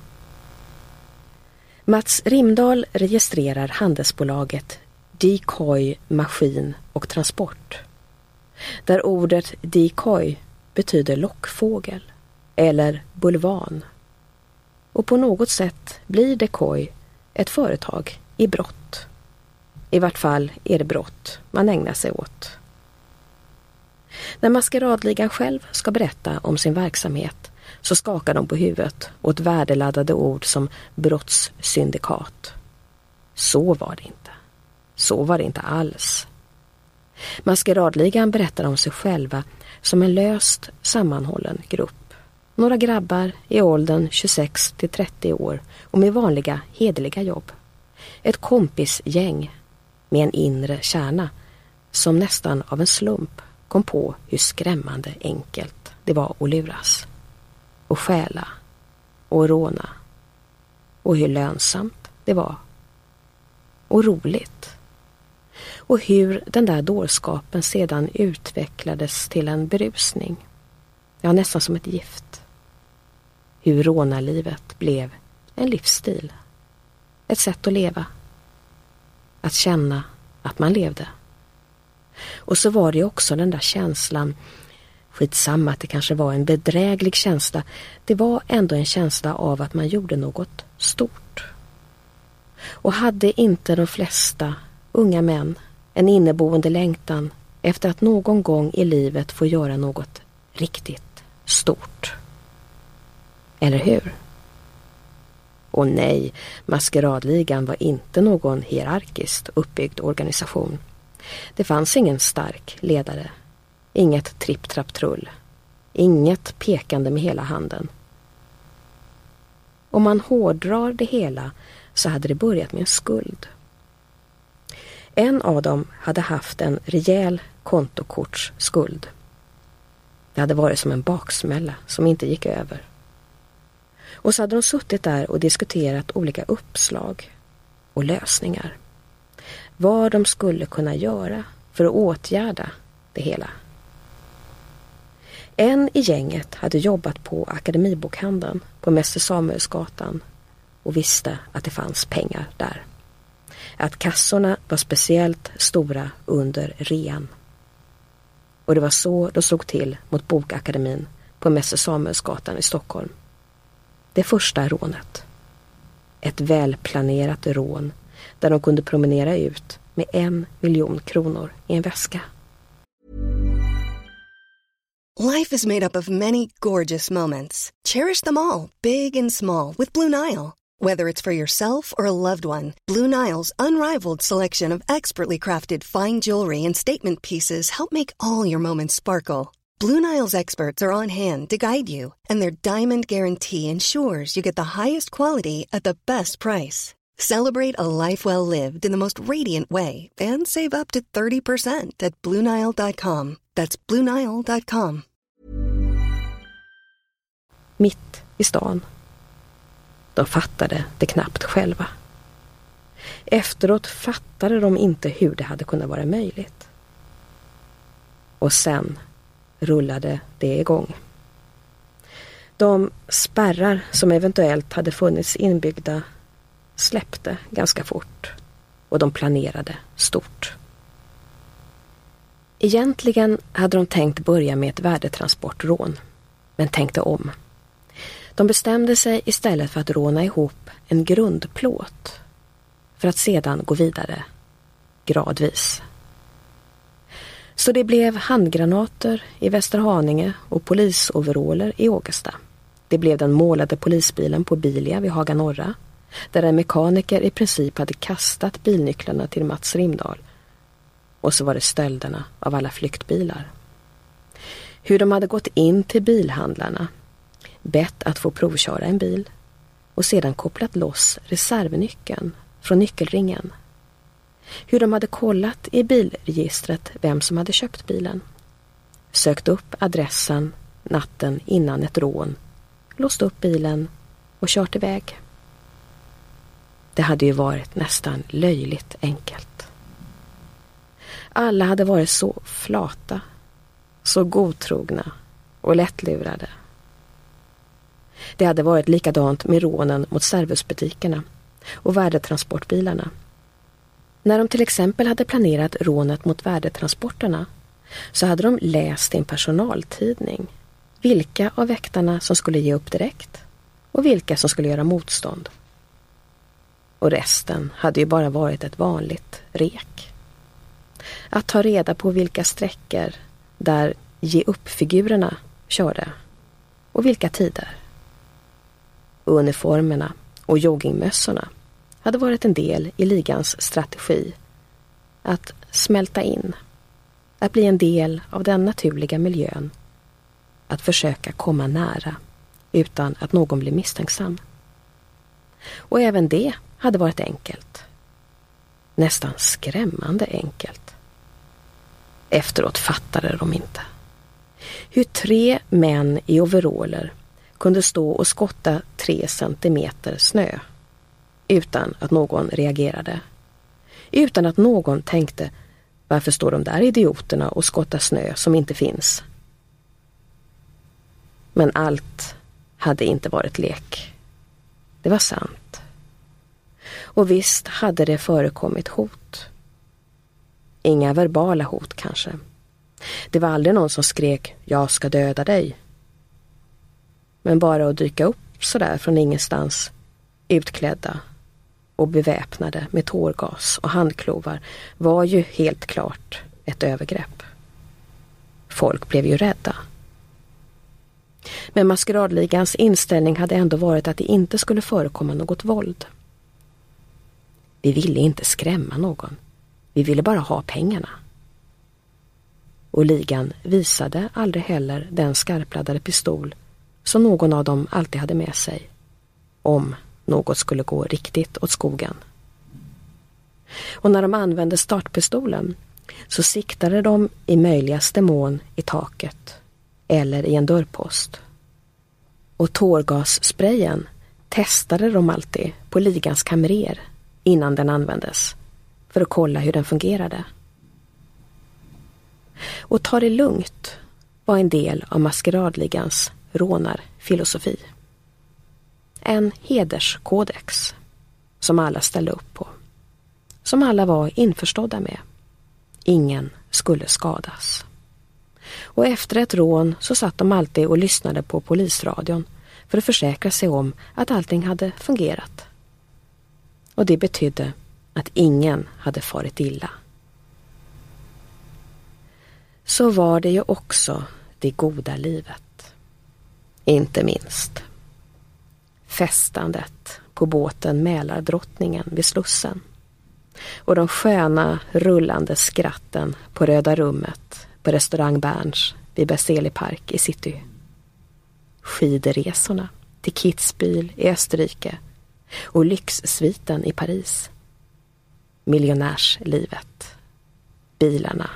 Mats Rimdahl registrerar handelsbolaget Decoy Maskin och Transport. Där ordet decoy betyder lockfågel eller bulvan. Och på något sätt blir Decoy ett företag i brott. I vart fall är det brott man ägnar sig åt. När Maskeradligan själv ska berätta om sin verksamhet så skakar de på huvudet åt värdeladdade ord som brottssyndikat. Så var det inte. Så var det inte alls. Maskeradligan berättar om sig själva som en löst sammanhållen grupp. Några grabbar i åldern 26 till 30 år och med vanliga hederliga jobb. Ett kompisgäng med en inre kärna som nästan av en slump kom på hur skrämmande enkelt det var att luras och stjäla och råna och hur lönsamt det var och roligt och hur den där dårskapen sedan utvecklades till en berusning. Ja, nästan som ett gift. Hur rånarlivet blev en livsstil. Ett sätt att leva. Att känna att man levde. Och så var det också den där känslan, skitsamma att det kanske var en bedräglig känsla, det var ändå en känsla av att man gjorde något stort. Och hade inte de flesta unga män en inneboende längtan efter att någon gång i livet få göra något riktigt stort. Eller hur? Och nej, Maskeradligan var inte någon hierarkiskt uppbyggd organisation. Det fanns ingen stark ledare, inget tripp-trapp-trull, inget pekande med hela handen. Om man hårdrar det hela så hade det börjat med en skuld. En av dem hade haft en rejäl kontokortsskuld. Det hade varit som en baksmälla som inte gick över. Och så hade de suttit där och diskuterat olika uppslag och lösningar. Vad de skulle kunna göra för att åtgärda det hela. En i gänget hade jobbat på Akademibokhandeln på Mäster Samuelsgatan och visste att det fanns pengar där. Att kassorna var speciellt stora under rean. Och det var så de slog till mot Bokakademin på Mäster Samuelsgatan i Stockholm. Det första rånet. Ett välplanerat rån där de kunde promenera ut med en miljon kronor i en väska.
Life is made up of many gorgeous moments. Cherish them all, big and small, with Blue Nile. Whether it's for yourself or a loved one, Blue Nile's unrivaled selection of expertly crafted fine jewelry and statement pieces help make all your moments sparkle. Blue Nile's experts are on hand to guide you, and their diamond guarantee ensures you get the highest quality at the best price. Celebrate a life well lived in the most radiant way and save up to 30% at BlueNile.com. That's BlueNile.com.
Mitt i stan. De fattade det knappt själva. Efteråt fattade de inte hur det hade kunnat vara möjligt. Och sen rullade det igång. De spärrar som eventuellt hade funnits inbyggda släppte ganska fort och de planerade stort. Egentligen hade de tänkt börja med ett värdetransportrån, men tänkte om. De bestämde sig istället för att råna ihop en grundplåt för att sedan gå vidare gradvis. Så det blev handgranater i Västerhaninge och polisoveraller i Ågesta. Det blev den målade polisbilen på Bilia vid Haga Norra där en mekaniker i princip hade kastat bilnycklarna till Mats Rimdal. Och så var det stölderna av alla flyktbilar. Hur de hade gått in till bilhandlarna, bett att få provköra en bil och sedan kopplat loss reservnyckeln från nyckelringen. Hur de hade kollat i bilregistret vem som hade köpt bilen. Sökt upp adressen natten innan ett rån, låst upp bilen och kört iväg. Det hade ju varit nästan löjligt enkelt. Alla hade varit så flata, så godtrogna och lättlurade. Det hade varit likadant med rånen mot servusbutikerna och värdetransportbilarna. När de till exempel hade planerat rånet mot värdetransporterna så hade de läst i en personaltidning vilka av väktarna som skulle ge upp direkt och vilka som skulle göra motstånd. Och resten hade ju bara varit ett vanligt rek. Att ta reda på vilka sträckor där ge upp-figurerna körde och vilka tider. Uniformerna och joggingmössorna hade varit en del i ligans strategi att smälta in, att bli en del av den naturliga miljön, att försöka komma nära utan att någon blir misstänksam. Och även det hade varit enkelt. Nästan skrämmande enkelt. Efteråt fattade de inte. Hur tre män i overaller kunde stå och skotta tre centimeter snö utan att någon reagerade. Utan att någon tänkte varför står de där idioterna och skottar snö som inte finns? Men allt hade inte varit lek. Det var sant. Och visst hade det förekommit hot. Inga verbala hot kanske. Det var aldrig någon som skrek ”jag ska döda dig”. Men bara att dyka upp sådär från ingenstans, utklädda och beväpnade med tårgas och handklovar var ju helt klart ett övergrepp. Folk blev ju rädda. Men maskeradligans inställning hade ändå varit att det inte skulle förekomma något våld. Vi ville inte skrämma någon. Vi ville bara ha pengarna. Och ligan visade aldrig heller den skarpladdade pistol som någon av dem alltid hade med sig. Om något skulle gå riktigt åt skogen. Och när de använde startpistolen så siktade de i möjligaste mån i taket eller i en dörrpost. Och tårgassprayen testade de alltid på ligans kamrer innan den användes för att kolla hur den fungerade. Och ta det lugnt var en del av maskeradligans rånarfilosofi. En hederskodex som alla ställde upp på. Som alla var införstådda med. Ingen skulle skadas. Och efter ett rån så satt de alltid och lyssnade på polisradion för att försäkra sig om att allting hade fungerat. Och det betydde att ingen hade farit illa. Så var det ju också det goda livet. Inte minst festandet på båten Mälardrottningen vid Slussen och de sköna rullande skratten på Röda rummet på restaurang Berns vid Berzelii park i city. Skidresorna till Kitzbühel i Österrike och lyxsviten i Paris. Miljonärslivet. Bilarna.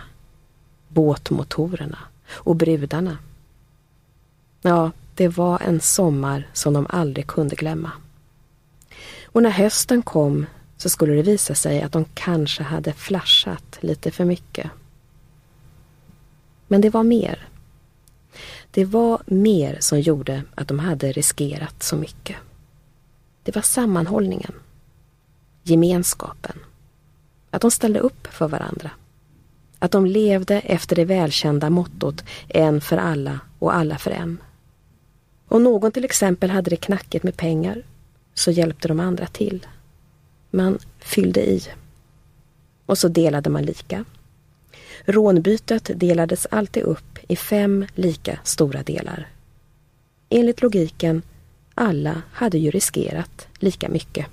Båtmotorerna och brudarna. Ja, det var en sommar som de aldrig kunde glömma. Och när hösten kom så skulle det visa sig att de kanske hade flashat lite för mycket. Men det var mer. Det var mer som gjorde att de hade riskerat så mycket. Det var sammanhållningen. Gemenskapen. Att de ställde upp för varandra. Att de levde efter det välkända mottot en för alla och alla för en. Om någon till exempel hade det knackigt med pengar så hjälpte de andra till. Man fyllde i. Och så delade man lika. Rånbytet delades alltid upp i fem lika stora delar. Enligt logiken, alla hade ju riskerat lika mycket.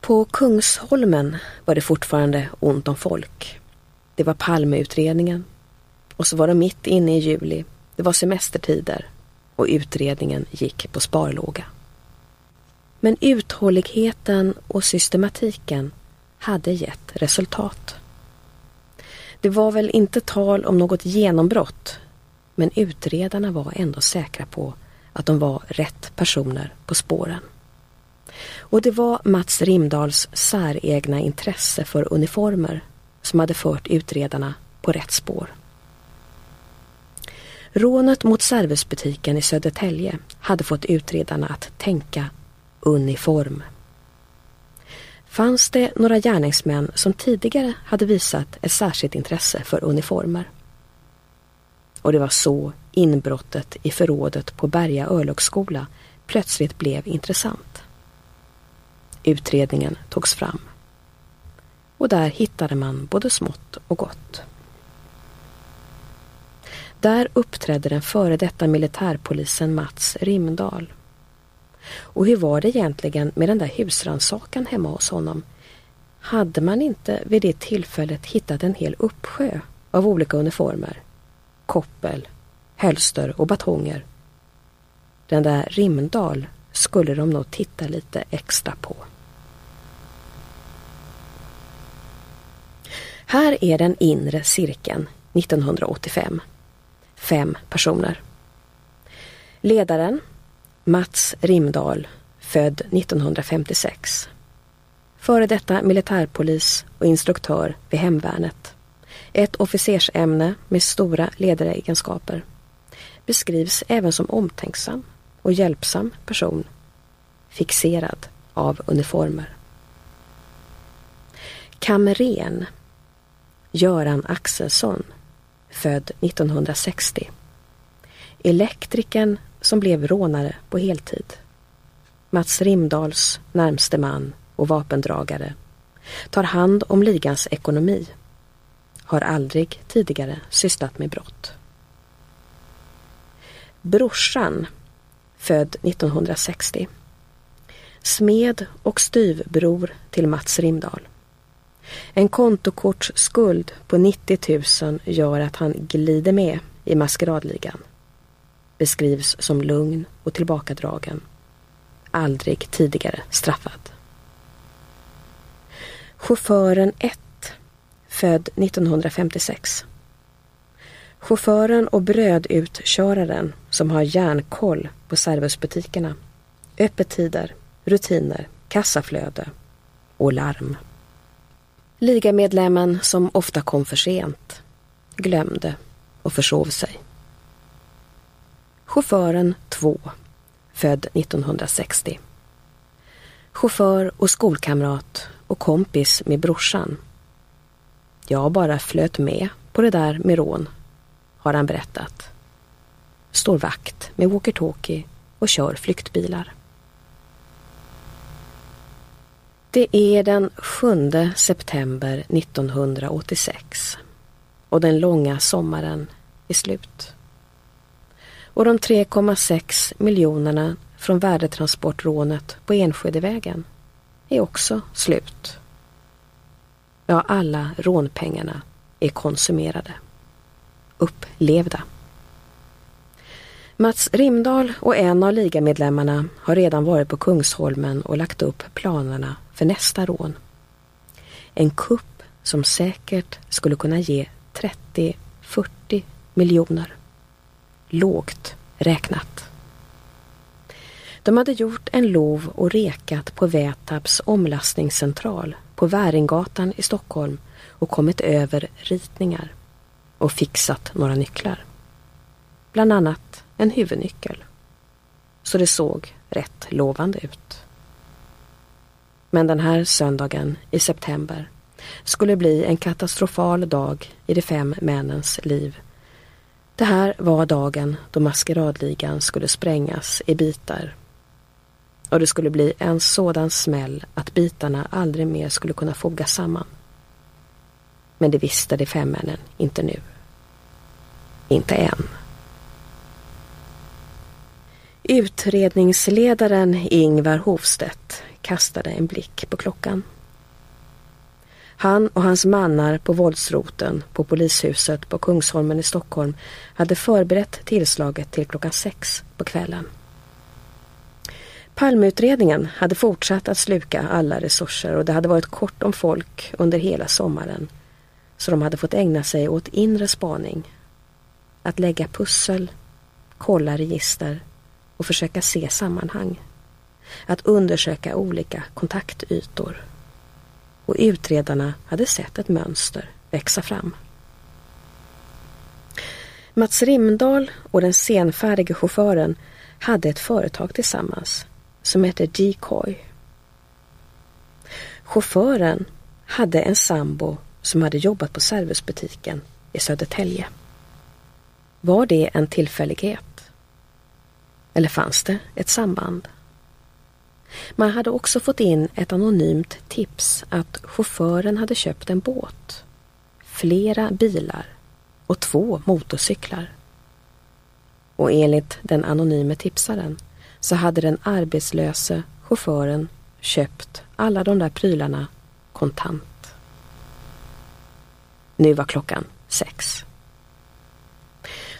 På Kungsholmen var det fortfarande ont om folk. Det var Palmeutredningen. Och så var de mitt inne i juli. Det var semestertider och utredningen gick på sparlåga. Men uthålligheten och systematiken hade gett resultat. Det var väl inte tal om något genombrott men utredarna var ändå säkra på att de var rätt personer på spåren. Och det var Mats Rimdals säregna intresse för uniformer som hade fört utredarna på rätt spår. Rånet mot Servusbutiken i Södertälje hade fått utredarna att tänka uniform. Fanns det några gärningsmän som tidigare hade visat ett särskilt intresse för uniformer? Och det var så inbrottet i förrådet på Berga örlogsskola plötsligt blev intressant. Utredningen togs fram. Och där hittade man både smått och gott. Där uppträdde den före detta militärpolisen Mats Rimdal. Och hur var det egentligen med den där husransakan hemma hos honom? Hade man inte vid det tillfället hittat en hel uppsjö av olika uniformer? Koppel, hölster och batonger. Den där Rimdal skulle de nog titta lite extra på. Här är den inre cirkeln 1985 fem personer. Ledaren Mats Rimdal, född 1956. Före detta militärpolis och instruktör vid hemvärnet. Ett officersämne med stora ledaregenskaper. Beskrivs även som omtänksam och hjälpsam person. Fixerad av uniformer. Kamren Göran Axelsson född 1960. Elektrikern som blev rånare på heltid. Mats Rimdals närmste man och vapendragare. Tar hand om ligans ekonomi. Har aldrig tidigare sysslat med brott. Brorsan, född 1960. Smed och styvbror till Mats Rimdal. En kontokortsskuld på 90 000 gör att han glider med i maskeradligan. Beskrivs som lugn och tillbakadragen. Aldrig tidigare straffad. Chauffören 1, född 1956. Chauffören och brödutköraren som har järnkoll på servusbutikerna. Öppettider, rutiner, kassaflöde och larm. Ligamedlemmen som ofta kom för sent, glömde och försov sig. Chauffören 2, född 1960. Chaufför och skolkamrat och kompis med brorsan. Jag bara flöt med på det där med rån, har han berättat. Står vakt med walkie-talkie och kör flyktbilar. Det är den 7 september 1986 och den långa sommaren är slut. Och de 3,6 miljonerna från värdetransportrånet på Enskedevägen är också slut. Ja, alla rånpengarna är konsumerade. Upplevda. Mats Rimdal och en av ligamedlemmarna har redan varit på Kungsholmen och lagt upp planerna för nästa rån. En kupp som säkert skulle kunna ge 30-40 miljoner. Lågt räknat. De hade gjort en lov och rekat på Vätabs omlastningscentral på Väringgatan i Stockholm och kommit över ritningar och fixat några nycklar. Bland annat en huvudnyckel. Så det såg rätt lovande ut. Men den här söndagen i september skulle bli en katastrofal dag i de fem männens liv. Det här var dagen då maskeradligan skulle sprängas i bitar. Och det skulle bli en sådan smäll att bitarna aldrig mer skulle kunna fogas samman. Men det visste de fem männen inte nu. Inte än. Utredningsledaren Ingvar Hofstedt kastade en blick på klockan. Han och hans mannar på våldsroten på polishuset på Kungsholmen i Stockholm hade förberett tillslaget till klockan sex på kvällen. Palmeutredningen hade fortsatt att sluka alla resurser och det hade varit kort om folk under hela sommaren. Så de hade fått ägna sig åt inre spaning. Att lägga pussel, kolla register och försöka se sammanhang. Att undersöka olika kontaktytor. Och utredarna hade sett ett mönster växa fram. Mats Rimdahl och den senfärdige chauffören hade ett företag tillsammans som hette Decoy. Chauffören hade en sambo som hade jobbat på servicebutiken i Södertälje. Var det en tillfällighet? Eller fanns det ett samband? Man hade också fått in ett anonymt tips att chauffören hade köpt en båt, flera bilar och två motorcyklar. Och enligt den anonyme tipsaren så hade den arbetslöse chauffören köpt alla de där prylarna kontant. Nu var klockan sex.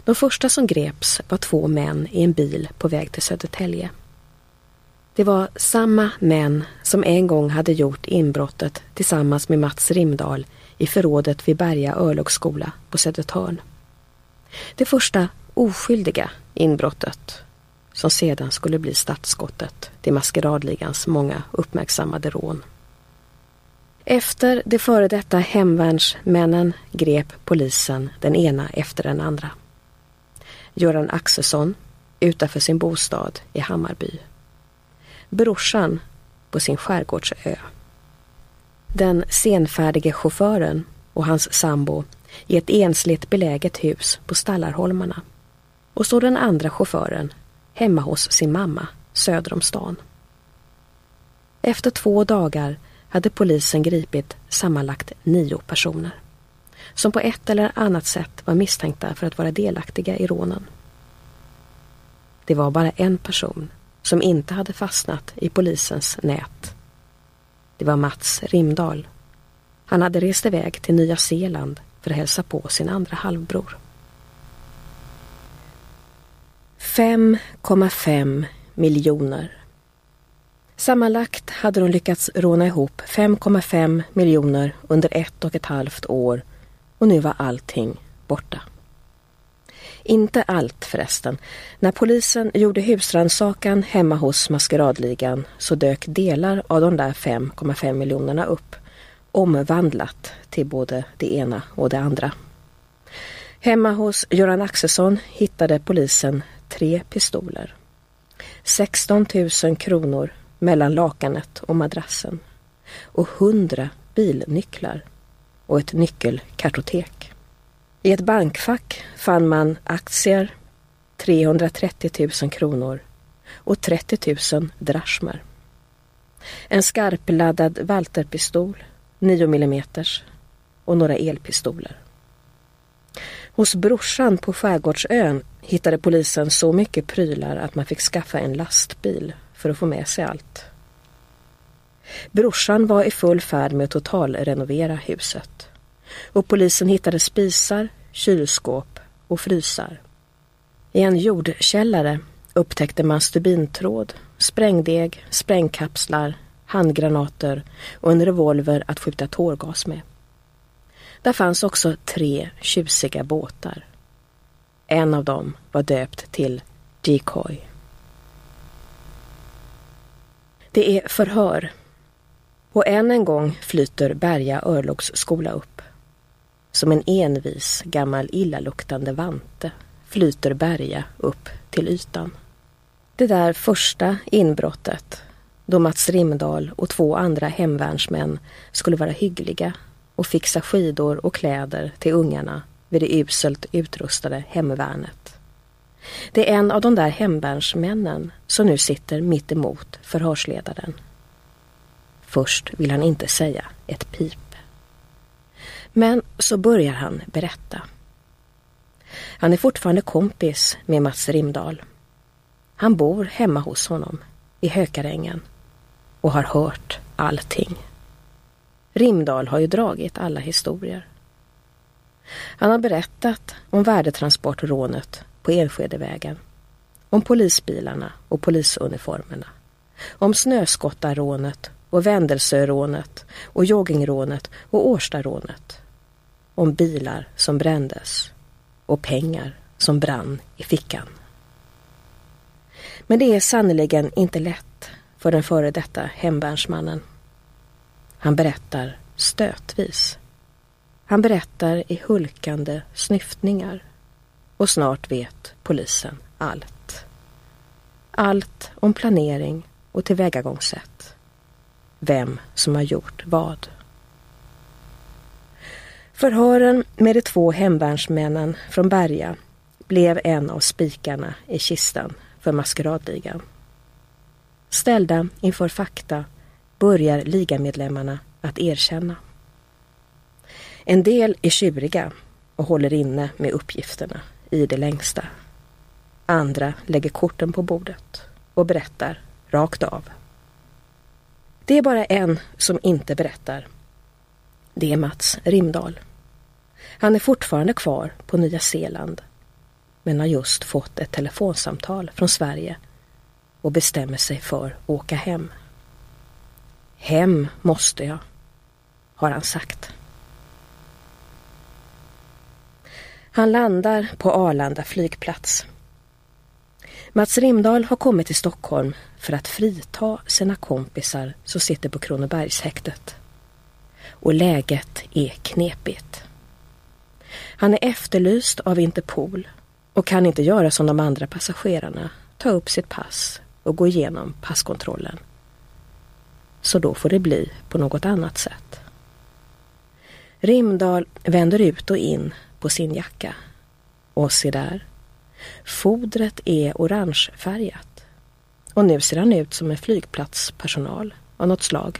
De första som greps var två män i en bil på väg till Södertälje. Det var samma män som en gång hade gjort inbrottet tillsammans med Mats Rimdal i förrådet vid Berga örlogsskola på Södertörn. Det första oskyldiga inbrottet som sedan skulle bli startskottet till maskeradligans många uppmärksammade rån. Efter de före detta hemvärnsmännen grep polisen den ena efter den andra. Göran Axelsson utanför sin bostad i Hammarby. Brorsan på sin skärgårdsö. Den senfärdige chauffören och hans sambo i ett ensligt beläget hus på Stallarholmarna. Och så den andra chauffören hemma hos sin mamma söder om stan. Efter två dagar hade polisen gripit sammanlagt nio personer som på ett eller annat sätt var misstänkta för att vara delaktiga i rånen. Det var bara en person som inte hade fastnat i polisens nät. Det var Mats Rimdal. Han hade rest iväg till Nya Zeeland för att hälsa på sin andra halvbror. 5,5 miljoner. Sammanlagt hade de lyckats råna ihop 5,5 miljoner under ett och ett halvt år och nu var allting borta. Inte allt förresten. När polisen gjorde husrannsakan hemma hos maskeradligan så dök delar av de där 5,5 miljonerna upp omvandlat till både det ena och det andra. Hemma hos Göran Axelsson hittade polisen tre pistoler. 16 000 kronor mellan lakanet och madrassen och 100 bilnycklar och ett nyckelkartotek. I ett bankfack fann man aktier, 330 000 kronor och 30 000 drachmer. En skarpladdad Walterpistol, 9 mm och några elpistoler. Hos brorsan på Skärgårdsön hittade polisen så mycket prylar att man fick skaffa en lastbil för att få med sig allt. Brorsan var i full färd med att totalrenovera huset. Och polisen hittade spisar, kylskåp och frysar. I en jordkällare upptäckte man stubintråd, sprängdeg, sprängkapslar, handgranater och en revolver att skjuta tårgas med. Där fanns också tre tjusiga båtar. En av dem var döpt till Decoy. Det är förhör. Och än en gång flyter Berga örlogsskola upp. Som en envis gammal illaluktande vante flyter Berga upp till ytan. Det där första inbrottet då Mats Rimdal och två andra hemvärnsmän skulle vara hyggliga och fixa skidor och kläder till ungarna vid det uselt utrustade hemvärnet. Det är en av de där hemvärnsmännen som nu sitter mitt emot förhörsledaren. Först vill han inte säga ett pip. Men så börjar han berätta. Han är fortfarande kompis med Mats Rimdal. Han bor hemma hos honom i Hökarängen och har hört allting. Rimdal har ju dragit alla historier. Han har berättat om värdetransportrånet på Enskedevägen, om polisbilarna och polisuniformerna, om snöskottarrånet och Vändelsörånet och joggingrånet och Årstarånet, om bilar som brändes och pengar som brann i fickan. Men det är sannerligen inte lätt för den före detta hemvärnsmannen. Han berättar stötvis. Han berättar i hulkande snyftningar. Och snart vet polisen allt. Allt om planering och tillvägagångssätt. Vem som har gjort vad. Förhören med de två hemvärnsmännen från Berga blev en av spikarna i kistan för maskeradligan. Ställda inför fakta börjar ligamedlemmarna att erkänna. En del är tjuriga och håller inne med uppgifterna i det längsta. Andra lägger korten på bordet och berättar rakt av. Det är bara en som inte berättar. Det är Mats Rimdal. Han är fortfarande kvar på Nya Zeeland men har just fått ett telefonsamtal från Sverige och bestämmer sig för att åka hem. Hem måste jag, har han sagt. Han landar på Arlanda flygplats. Mats Rimdal har kommit till Stockholm för att frita sina kompisar som sitter på Kronobergshäktet. Och läget är knepigt. Han är efterlyst av Interpol och kan inte göra som de andra passagerarna, ta upp sitt pass och gå igenom passkontrollen. Så då får det bli på något annat sätt. Rimdal vänder ut och in på sin jacka. Och se där. Fodret är orangefärgat. Och nu ser han ut som en flygplatspersonal av något slag.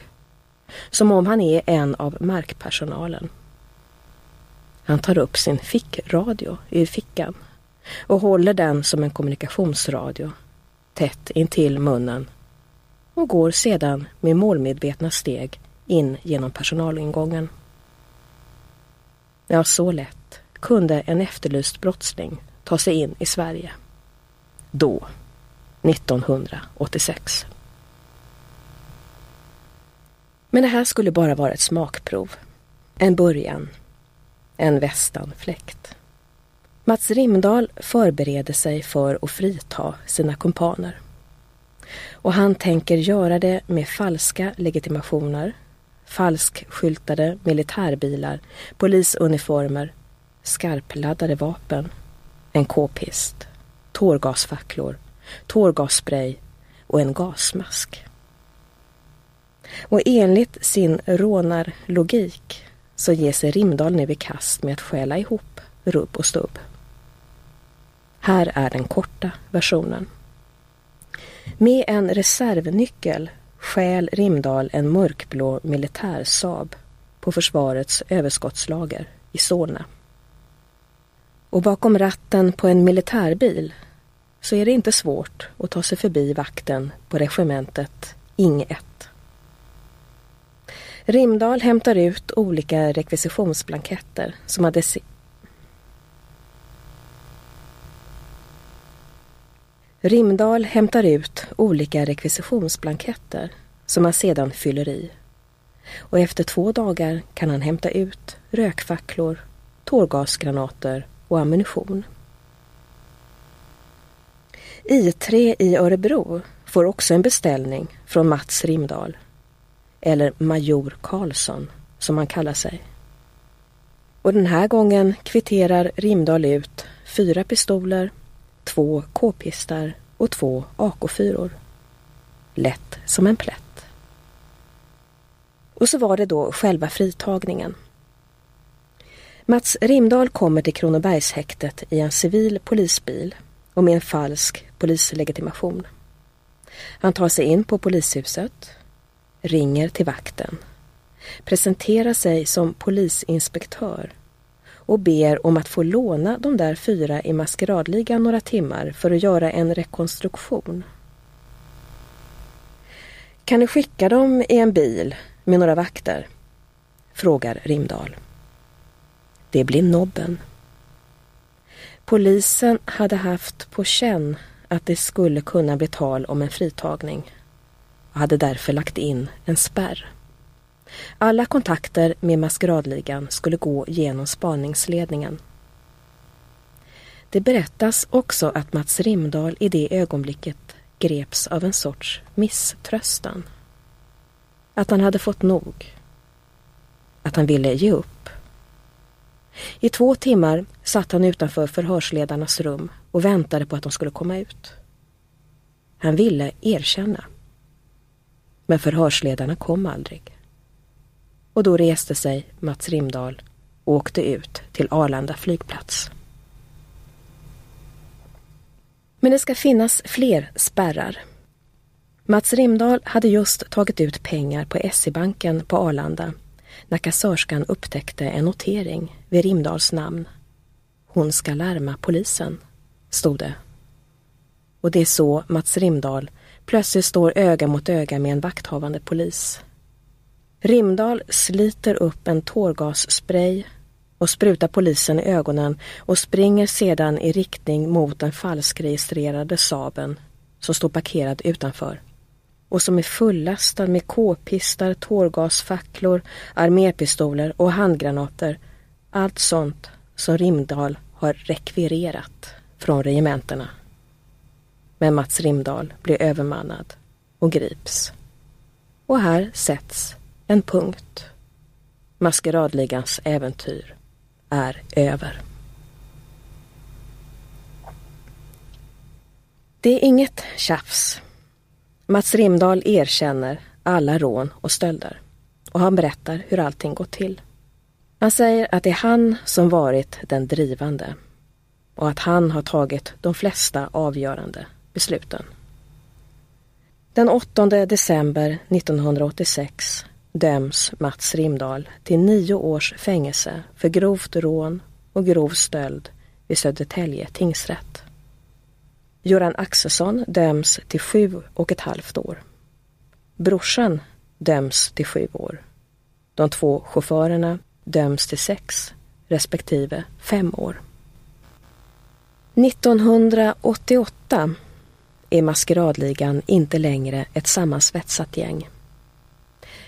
Som om han är en av markpersonalen. Han tar upp sin fickradio ur fickan och håller den som en kommunikationsradio tätt intill munnen och går sedan med målmedvetna steg in genom personalingången. Ja, så lätt kunde en efterlyst brottsling ta sig in i Sverige. Då, 1986. Men det här skulle bara vara ett smakprov. En början. En västanfläkt. Mats Rimdal förbereder sig för att frita sina kumpaner. Och han tänker göra det med falska legitimationer, falskskyltade militärbilar, polisuniformer, skarpladdade vapen, en k-pist, tårgasfacklor, tårgasspray och en gasmask. Och enligt sin rånarlogik så ger sig Rimdal nu i kast med att stjäla ihop rubb och stubb. Här är den korta versionen. Med en reservnyckel stjäl Rimdal en mörkblå militärsab på försvarets överskottslager i Solna. Och bakom ratten på en militärbil så är det inte svårt att ta sig förbi vakten på regementet Ing 1. Rimdal hämtar ut olika rekvisitionsblanketter som hade si Rimdal hämtar ut olika rekvisitionsblanketter som han sedan fyller i. Och efter två dagar kan han hämta ut rökfacklor, tårgasgranater och ammunition. I3 i Örebro får också en beställning från Mats Rimdal, eller Major Karlsson som han kallar sig. Och den här gången kvitterar Rimdal ut fyra pistoler, två k-pistar och två AK4. Lätt som en plätt. Och så var det då själva fritagningen. Mats Rimdal kommer till Kronobergshäktet i en civil polisbil och med en falsk polislegitimation. Han tar sig in på polishuset, ringer till vakten, presenterar sig som polisinspektör och ber om att få låna de där fyra i maskeradligan några timmar för att göra en rekonstruktion. Kan du skicka dem i en bil med några vakter? frågar Rimdal. Det blir nobben. Polisen hade haft på känn att det skulle kunna bli tal om en fritagning och hade därför lagt in en spärr. Alla kontakter med maskeradligan skulle gå genom spaningsledningen. Det berättas också att Mats Rimdal i det ögonblicket greps av en sorts misströstan. Att han hade fått nog. Att han ville ge upp. I två timmar satt han utanför förhörsledarnas rum och väntade på att de skulle komma ut. Han ville erkänna. Men förhörsledarna kom aldrig. Och då reste sig Mats Rimdahl och åkte ut till Arlanda flygplats. Men det ska finnas fler spärrar. Mats Rimdahl hade just tagit ut pengar på SE-banken på Arlanda när kassörskan upptäckte en notering vid Rimdals namn. Hon ska larma polisen, stod det. Och det är så Mats Rimdahl plötsligt står öga mot öga med en vakthavande polis. Rimdal sliter upp en tårgasspray och sprutar polisen i ögonen och springer sedan i riktning mot den falskregistrerade Saben som står parkerad utanför och som är fullastad med k-pistar, tårgasfacklor, armépistoler och handgranater. Allt sånt som Rimdal har rekvirerat från regementena. Men Mats Rimdal blir övermannad och grips. Och här sätts en punkt. Maskeradligans äventyr är över. Det är inget tjafs. Mats Rimdal erkänner alla rån och stölder och han berättar hur allting gått till. Han säger att det är han som varit den drivande och att han har tagit de flesta avgörande besluten. Den 8 december 1986 döms Mats Rimdahl till nio års fängelse för grovt rån och grov stöld vid Södertälje tingsrätt. Göran Axelsson döms till sju och ett halvt år. Brorsan döms till sju år. De två chaufförerna döms till sex respektive fem år. 1988 är maskeradligan inte längre ett sammansvetsat gäng.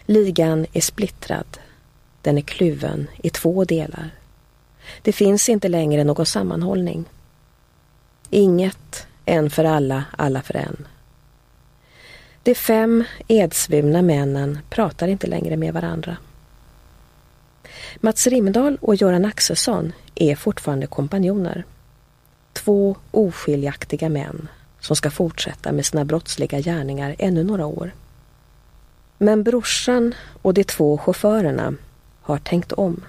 Ligan är splittrad. Den är kluven i två delar. Det finns inte längre någon sammanhållning. Inget, en för alla, alla för en. De fem edsvurna männen pratar inte längre med varandra. Mats Rimdahl och Göran Axelsson är fortfarande kompanjoner. Två oskiljaktiga män som ska fortsätta med sina brottsliga gärningar ännu några år. Men brorsan och de två chaufförerna har tänkt om.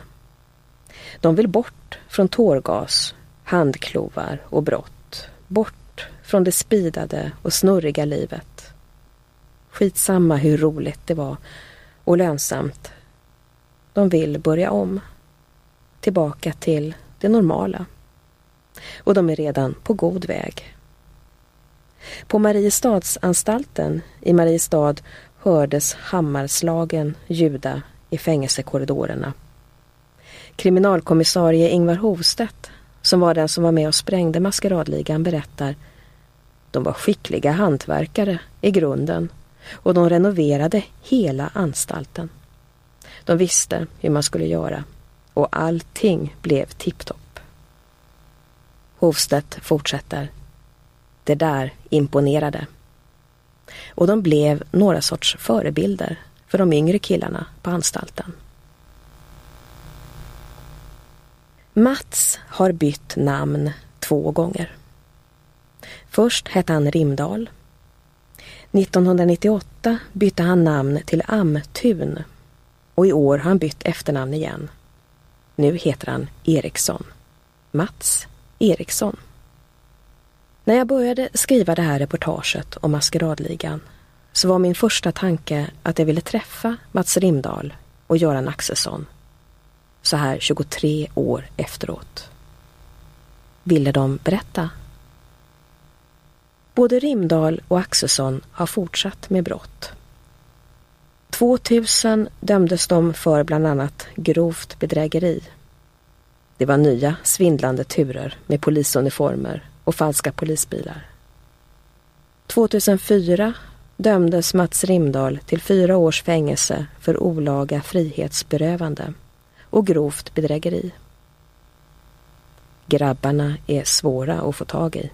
De vill bort från tårgas, handklovar och brott. Bort från det spidade och snurriga livet. Skitsamma hur roligt det var och lönsamt. De vill börja om. Tillbaka till det normala. Och de är redan på god väg. På Mariestadsanstalten i Mariestad hördes hammarslagen ljuda i fängelsekorridorerna. Kriminalkommissarie Ingvar Hovstedt, som var den som var med och sprängde maskeradligan, berättar de var skickliga hantverkare i grunden och de renoverade hela anstalten. De visste hur man skulle göra och allting blev tipptopp. Hovstedt fortsätter. Det där imponerade. Och de blev några sorts förebilder för de yngre killarna på anstalten. Mats har bytt namn två gånger. Först hette han Rimdal. 1998 bytte han namn till Amtun och i år har han bytt efternamn igen. Nu heter han Eriksson. Mats Eriksson. När jag började skriva det här reportaget om Maskeradligan så var min första tanke att jag ville träffa Mats Rimdahl och Göran Axelsson så här 23 år efteråt. Ville de berätta? Både Rimdahl och Axelsson har fortsatt med brott. 2000 dömdes de för bland annat grovt bedrägeri. Det var nya svindlande turer med polisuniformer och falska polisbilar. 2004 dömdes Mats Rimdahl till fyra års fängelse för olaga frihetsberövande och grovt bedrägeri. Grabbarna är svåra att få tag i.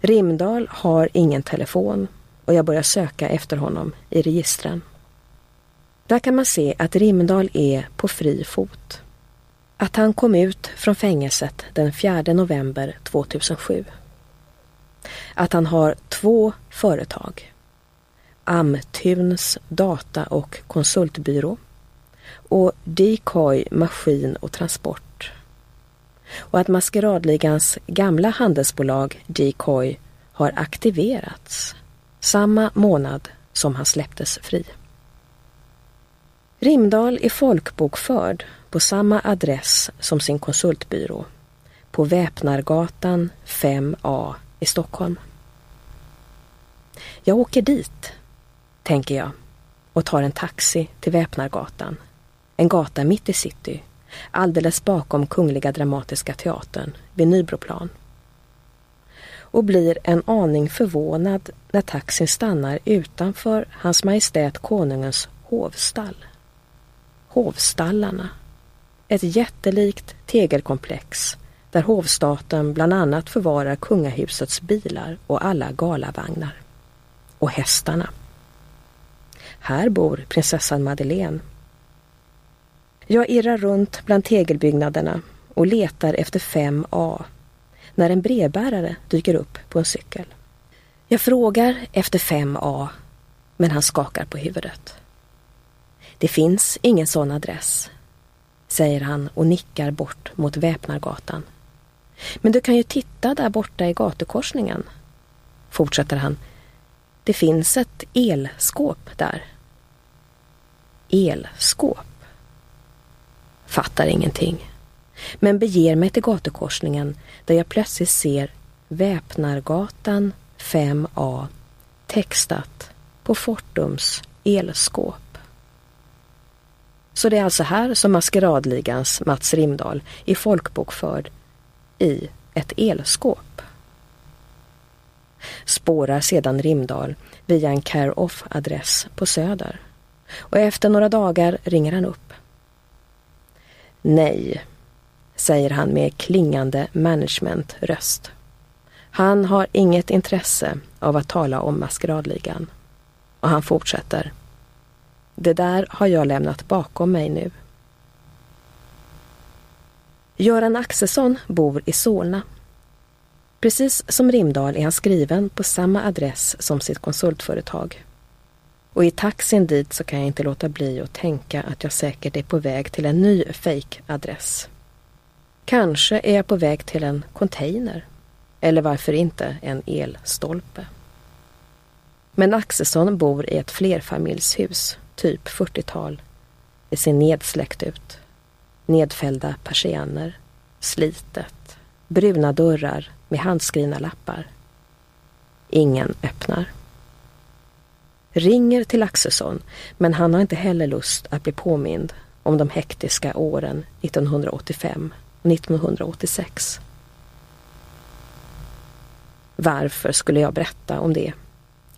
Rimdahl har ingen telefon och jag börjar söka efter honom i registren. Där kan man se att Rimdahl är på fri fot. Att han kom ut från fängelset den 4 november 2007. Att han har två företag. Amtuns data och konsultbyrå och Decoy Maskin och Transport. Och att Maskeradligans gamla handelsbolag Decoy har aktiverats samma månad som han släpptes fri. Rimdal är folkbokförd på samma adress som sin konsultbyrå på Väpnargatan 5A i Stockholm. Jag åker dit, tänker jag och tar en taxi till Väpnargatan en gata mitt i city, alldeles bakom Kungliga Dramatiska Teatern vid Nybroplan. Och blir en aning förvånad när taxin stannar utanför Hans Majestät Konungens hovstall. Hovstallarna. Ett jättelikt tegelkomplex där hovstaten bland annat förvarar kungahusets bilar och alla galavagnar. Och hästarna. Här bor prinsessan Madeleine jag irrar runt bland tegelbyggnaderna och letar efter 5A när en brevbärare dyker upp på en cykel. Jag frågar efter 5A men han skakar på huvudet. Det finns ingen sån adress, säger han och nickar bort mot Väpnargatan. Men du kan ju titta där borta i gatukorsningen, fortsätter han. Det finns ett elskåp där. Elskåp? fattar ingenting. Men beger mig till gatukorsningen där jag plötsligt ser Väpnargatan 5A textat på Fortums elskåp. Så det är alltså här som Maskeradligans Mats Rimdal är folkbokförd i ett elskåp. Spårar sedan Rimdal via en care-off-adress på Söder och efter några dagar ringer han upp. Nej, säger han med klingande managementröst. Han har inget intresse av att tala om maskeradligan. Och han fortsätter. Det där har jag lämnat bakom mig nu. Göran Axelsson bor i Solna. Precis som Rimdal är han skriven på samma adress som sitt konsultföretag. Och i taxin dit så kan jag inte låta bli att tänka att jag säkert är på väg till en ny fejkadress. Kanske är jag på väg till en container. Eller varför inte en elstolpe. Men Axelsson bor i ett flerfamiljshus, typ 40-tal. Det ser nedsläckt ut. Nedfällda persienner, slitet, bruna dörrar med handskrivna lappar. Ingen öppnar. Ringer till Axelsson, men han har inte heller lust att bli påmind om de hektiska åren 1985 och 1986. Varför skulle jag berätta om det?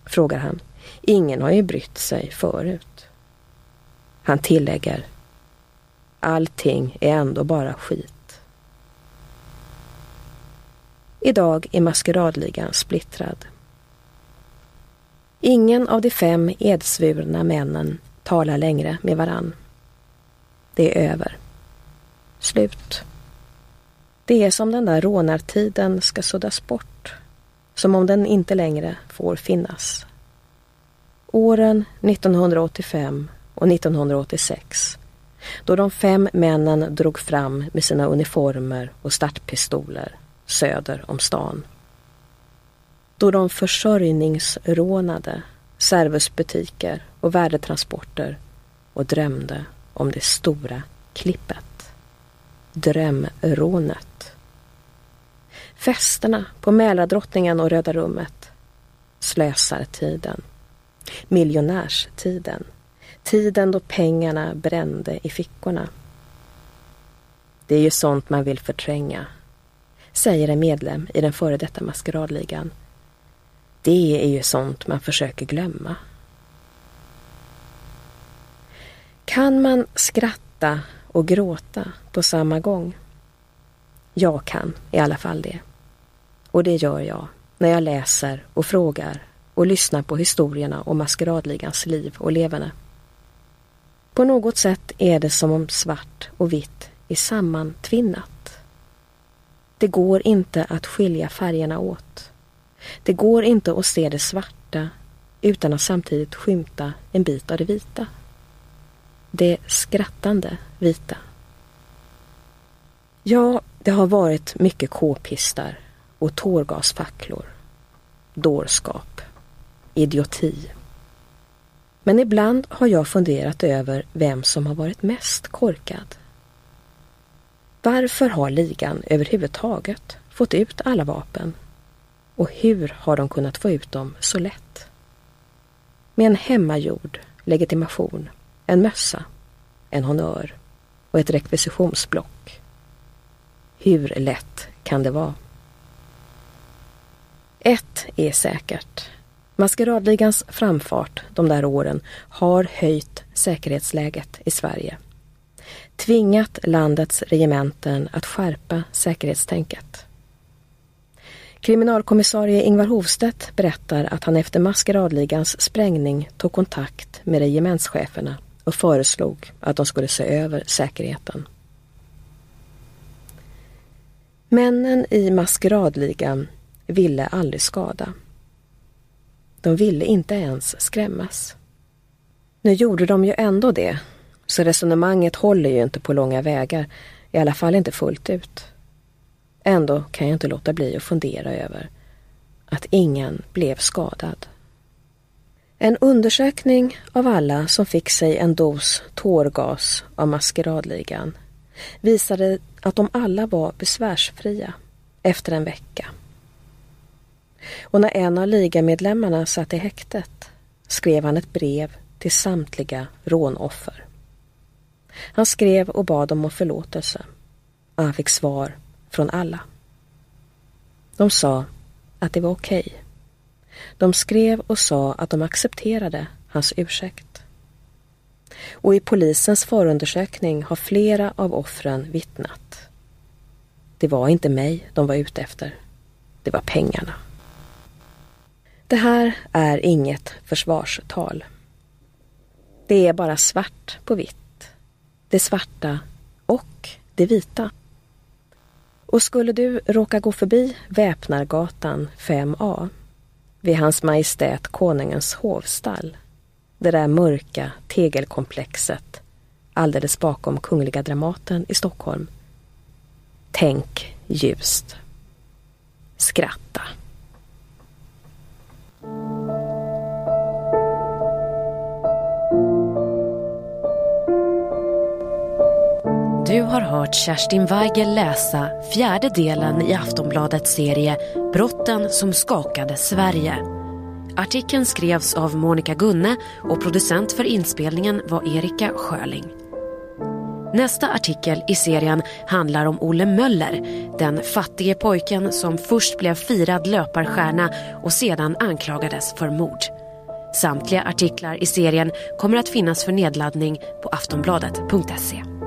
frågar han. Ingen har ju brytt sig förut. Han tillägger. Allting är ändå bara skit. Idag är maskeradligan splittrad. Ingen av de fem edsvurna männen talar längre med varann. Det är över. Slut. Det är som den där rånartiden ska suddas bort. Som om den inte längre får finnas. Åren 1985 och 1986 då de fem männen drog fram med sina uniformer och startpistoler söder om stan. Då de försörjningsrånade servusbutiker och värdetransporter och drömde om det stora klippet. Drömrånet. Festerna på Mälardrottningen och Röda rummet. Slösartiden. Miljonärstiden. Tiden då pengarna brände i fickorna. Det är ju sånt man vill förtränga, säger en medlem i den före detta maskeradligan. Det är ju sånt man försöker glömma. Kan man skratta och gråta på samma gång? Jag kan i alla fall det. Och det gör jag när jag läser och frågar och lyssnar på historierna om maskeradligans liv och leverne. På något sätt är det som om svart och vitt är sammantvinnat. Det går inte att skilja färgerna åt. Det går inte att se det svarta utan att samtidigt skymta en bit av det vita. Det skrattande vita. Ja, det har varit mycket k-pistar och tårgasfacklor. Dårskap. Idioti. Men ibland har jag funderat över vem som har varit mest korkad. Varför har ligan överhuvudtaget fått ut alla vapen? Och hur har de kunnat få ut dem så lätt? Med en hemmagjord legitimation, en mössa, en honör och ett rekvisitionsblock. Hur lätt kan det vara? Ett är säkert. Maskeradligans framfart de där åren har höjt säkerhetsläget i Sverige. Tvingat landets regementen att skärpa säkerhetstänket. Kriminalkommissarie Ingvar Hovstedt berättar att han efter maskeradligans sprängning tog kontakt med regementscheferna och föreslog att de skulle se över säkerheten. Männen i maskeradligan ville aldrig skada. De ville inte ens skrämmas. Nu gjorde de ju ändå det, så resonemanget håller ju inte på långa vägar, i alla fall inte fullt ut. Ändå kan jag inte låta bli att fundera över att ingen blev skadad. En undersökning av alla som fick sig en dos tårgas av maskeradligan visade att de alla var besvärsfria efter en vecka. Och när en av ligamedlemmarna satt i häktet skrev han ett brev till samtliga rånoffer. Han skrev och bad om förlåtelse han fick svar från alla. De sa att det var okej. Okay. De skrev och sa att de accepterade hans ursäkt. Och i polisens förundersökning har flera av offren vittnat. Det var inte mig de var ute efter. Det var pengarna. Det här är inget försvarstal. Det är bara svart på vitt. Det svarta och det vita. Och skulle du råka gå förbi Väpnargatan 5A vid Hans Majestät Konungens hovstall, det där mörka tegelkomplexet alldeles bakom Kungliga Dramaten i Stockholm. Tänk ljust. Skratta.
Du har hört Kerstin Weigel läsa fjärde delen i Aftonbladets serie Brotten som skakade Sverige. Artikeln skrevs av Monica Gunne och producent för inspelningen var Erika Sjöling. Nästa artikel i serien handlar om Olle Möller, den fattige pojken som först blev firad löparstjärna och sedan anklagades för mord. Samtliga artiklar i serien kommer att finnas för nedladdning på aftonbladet.se.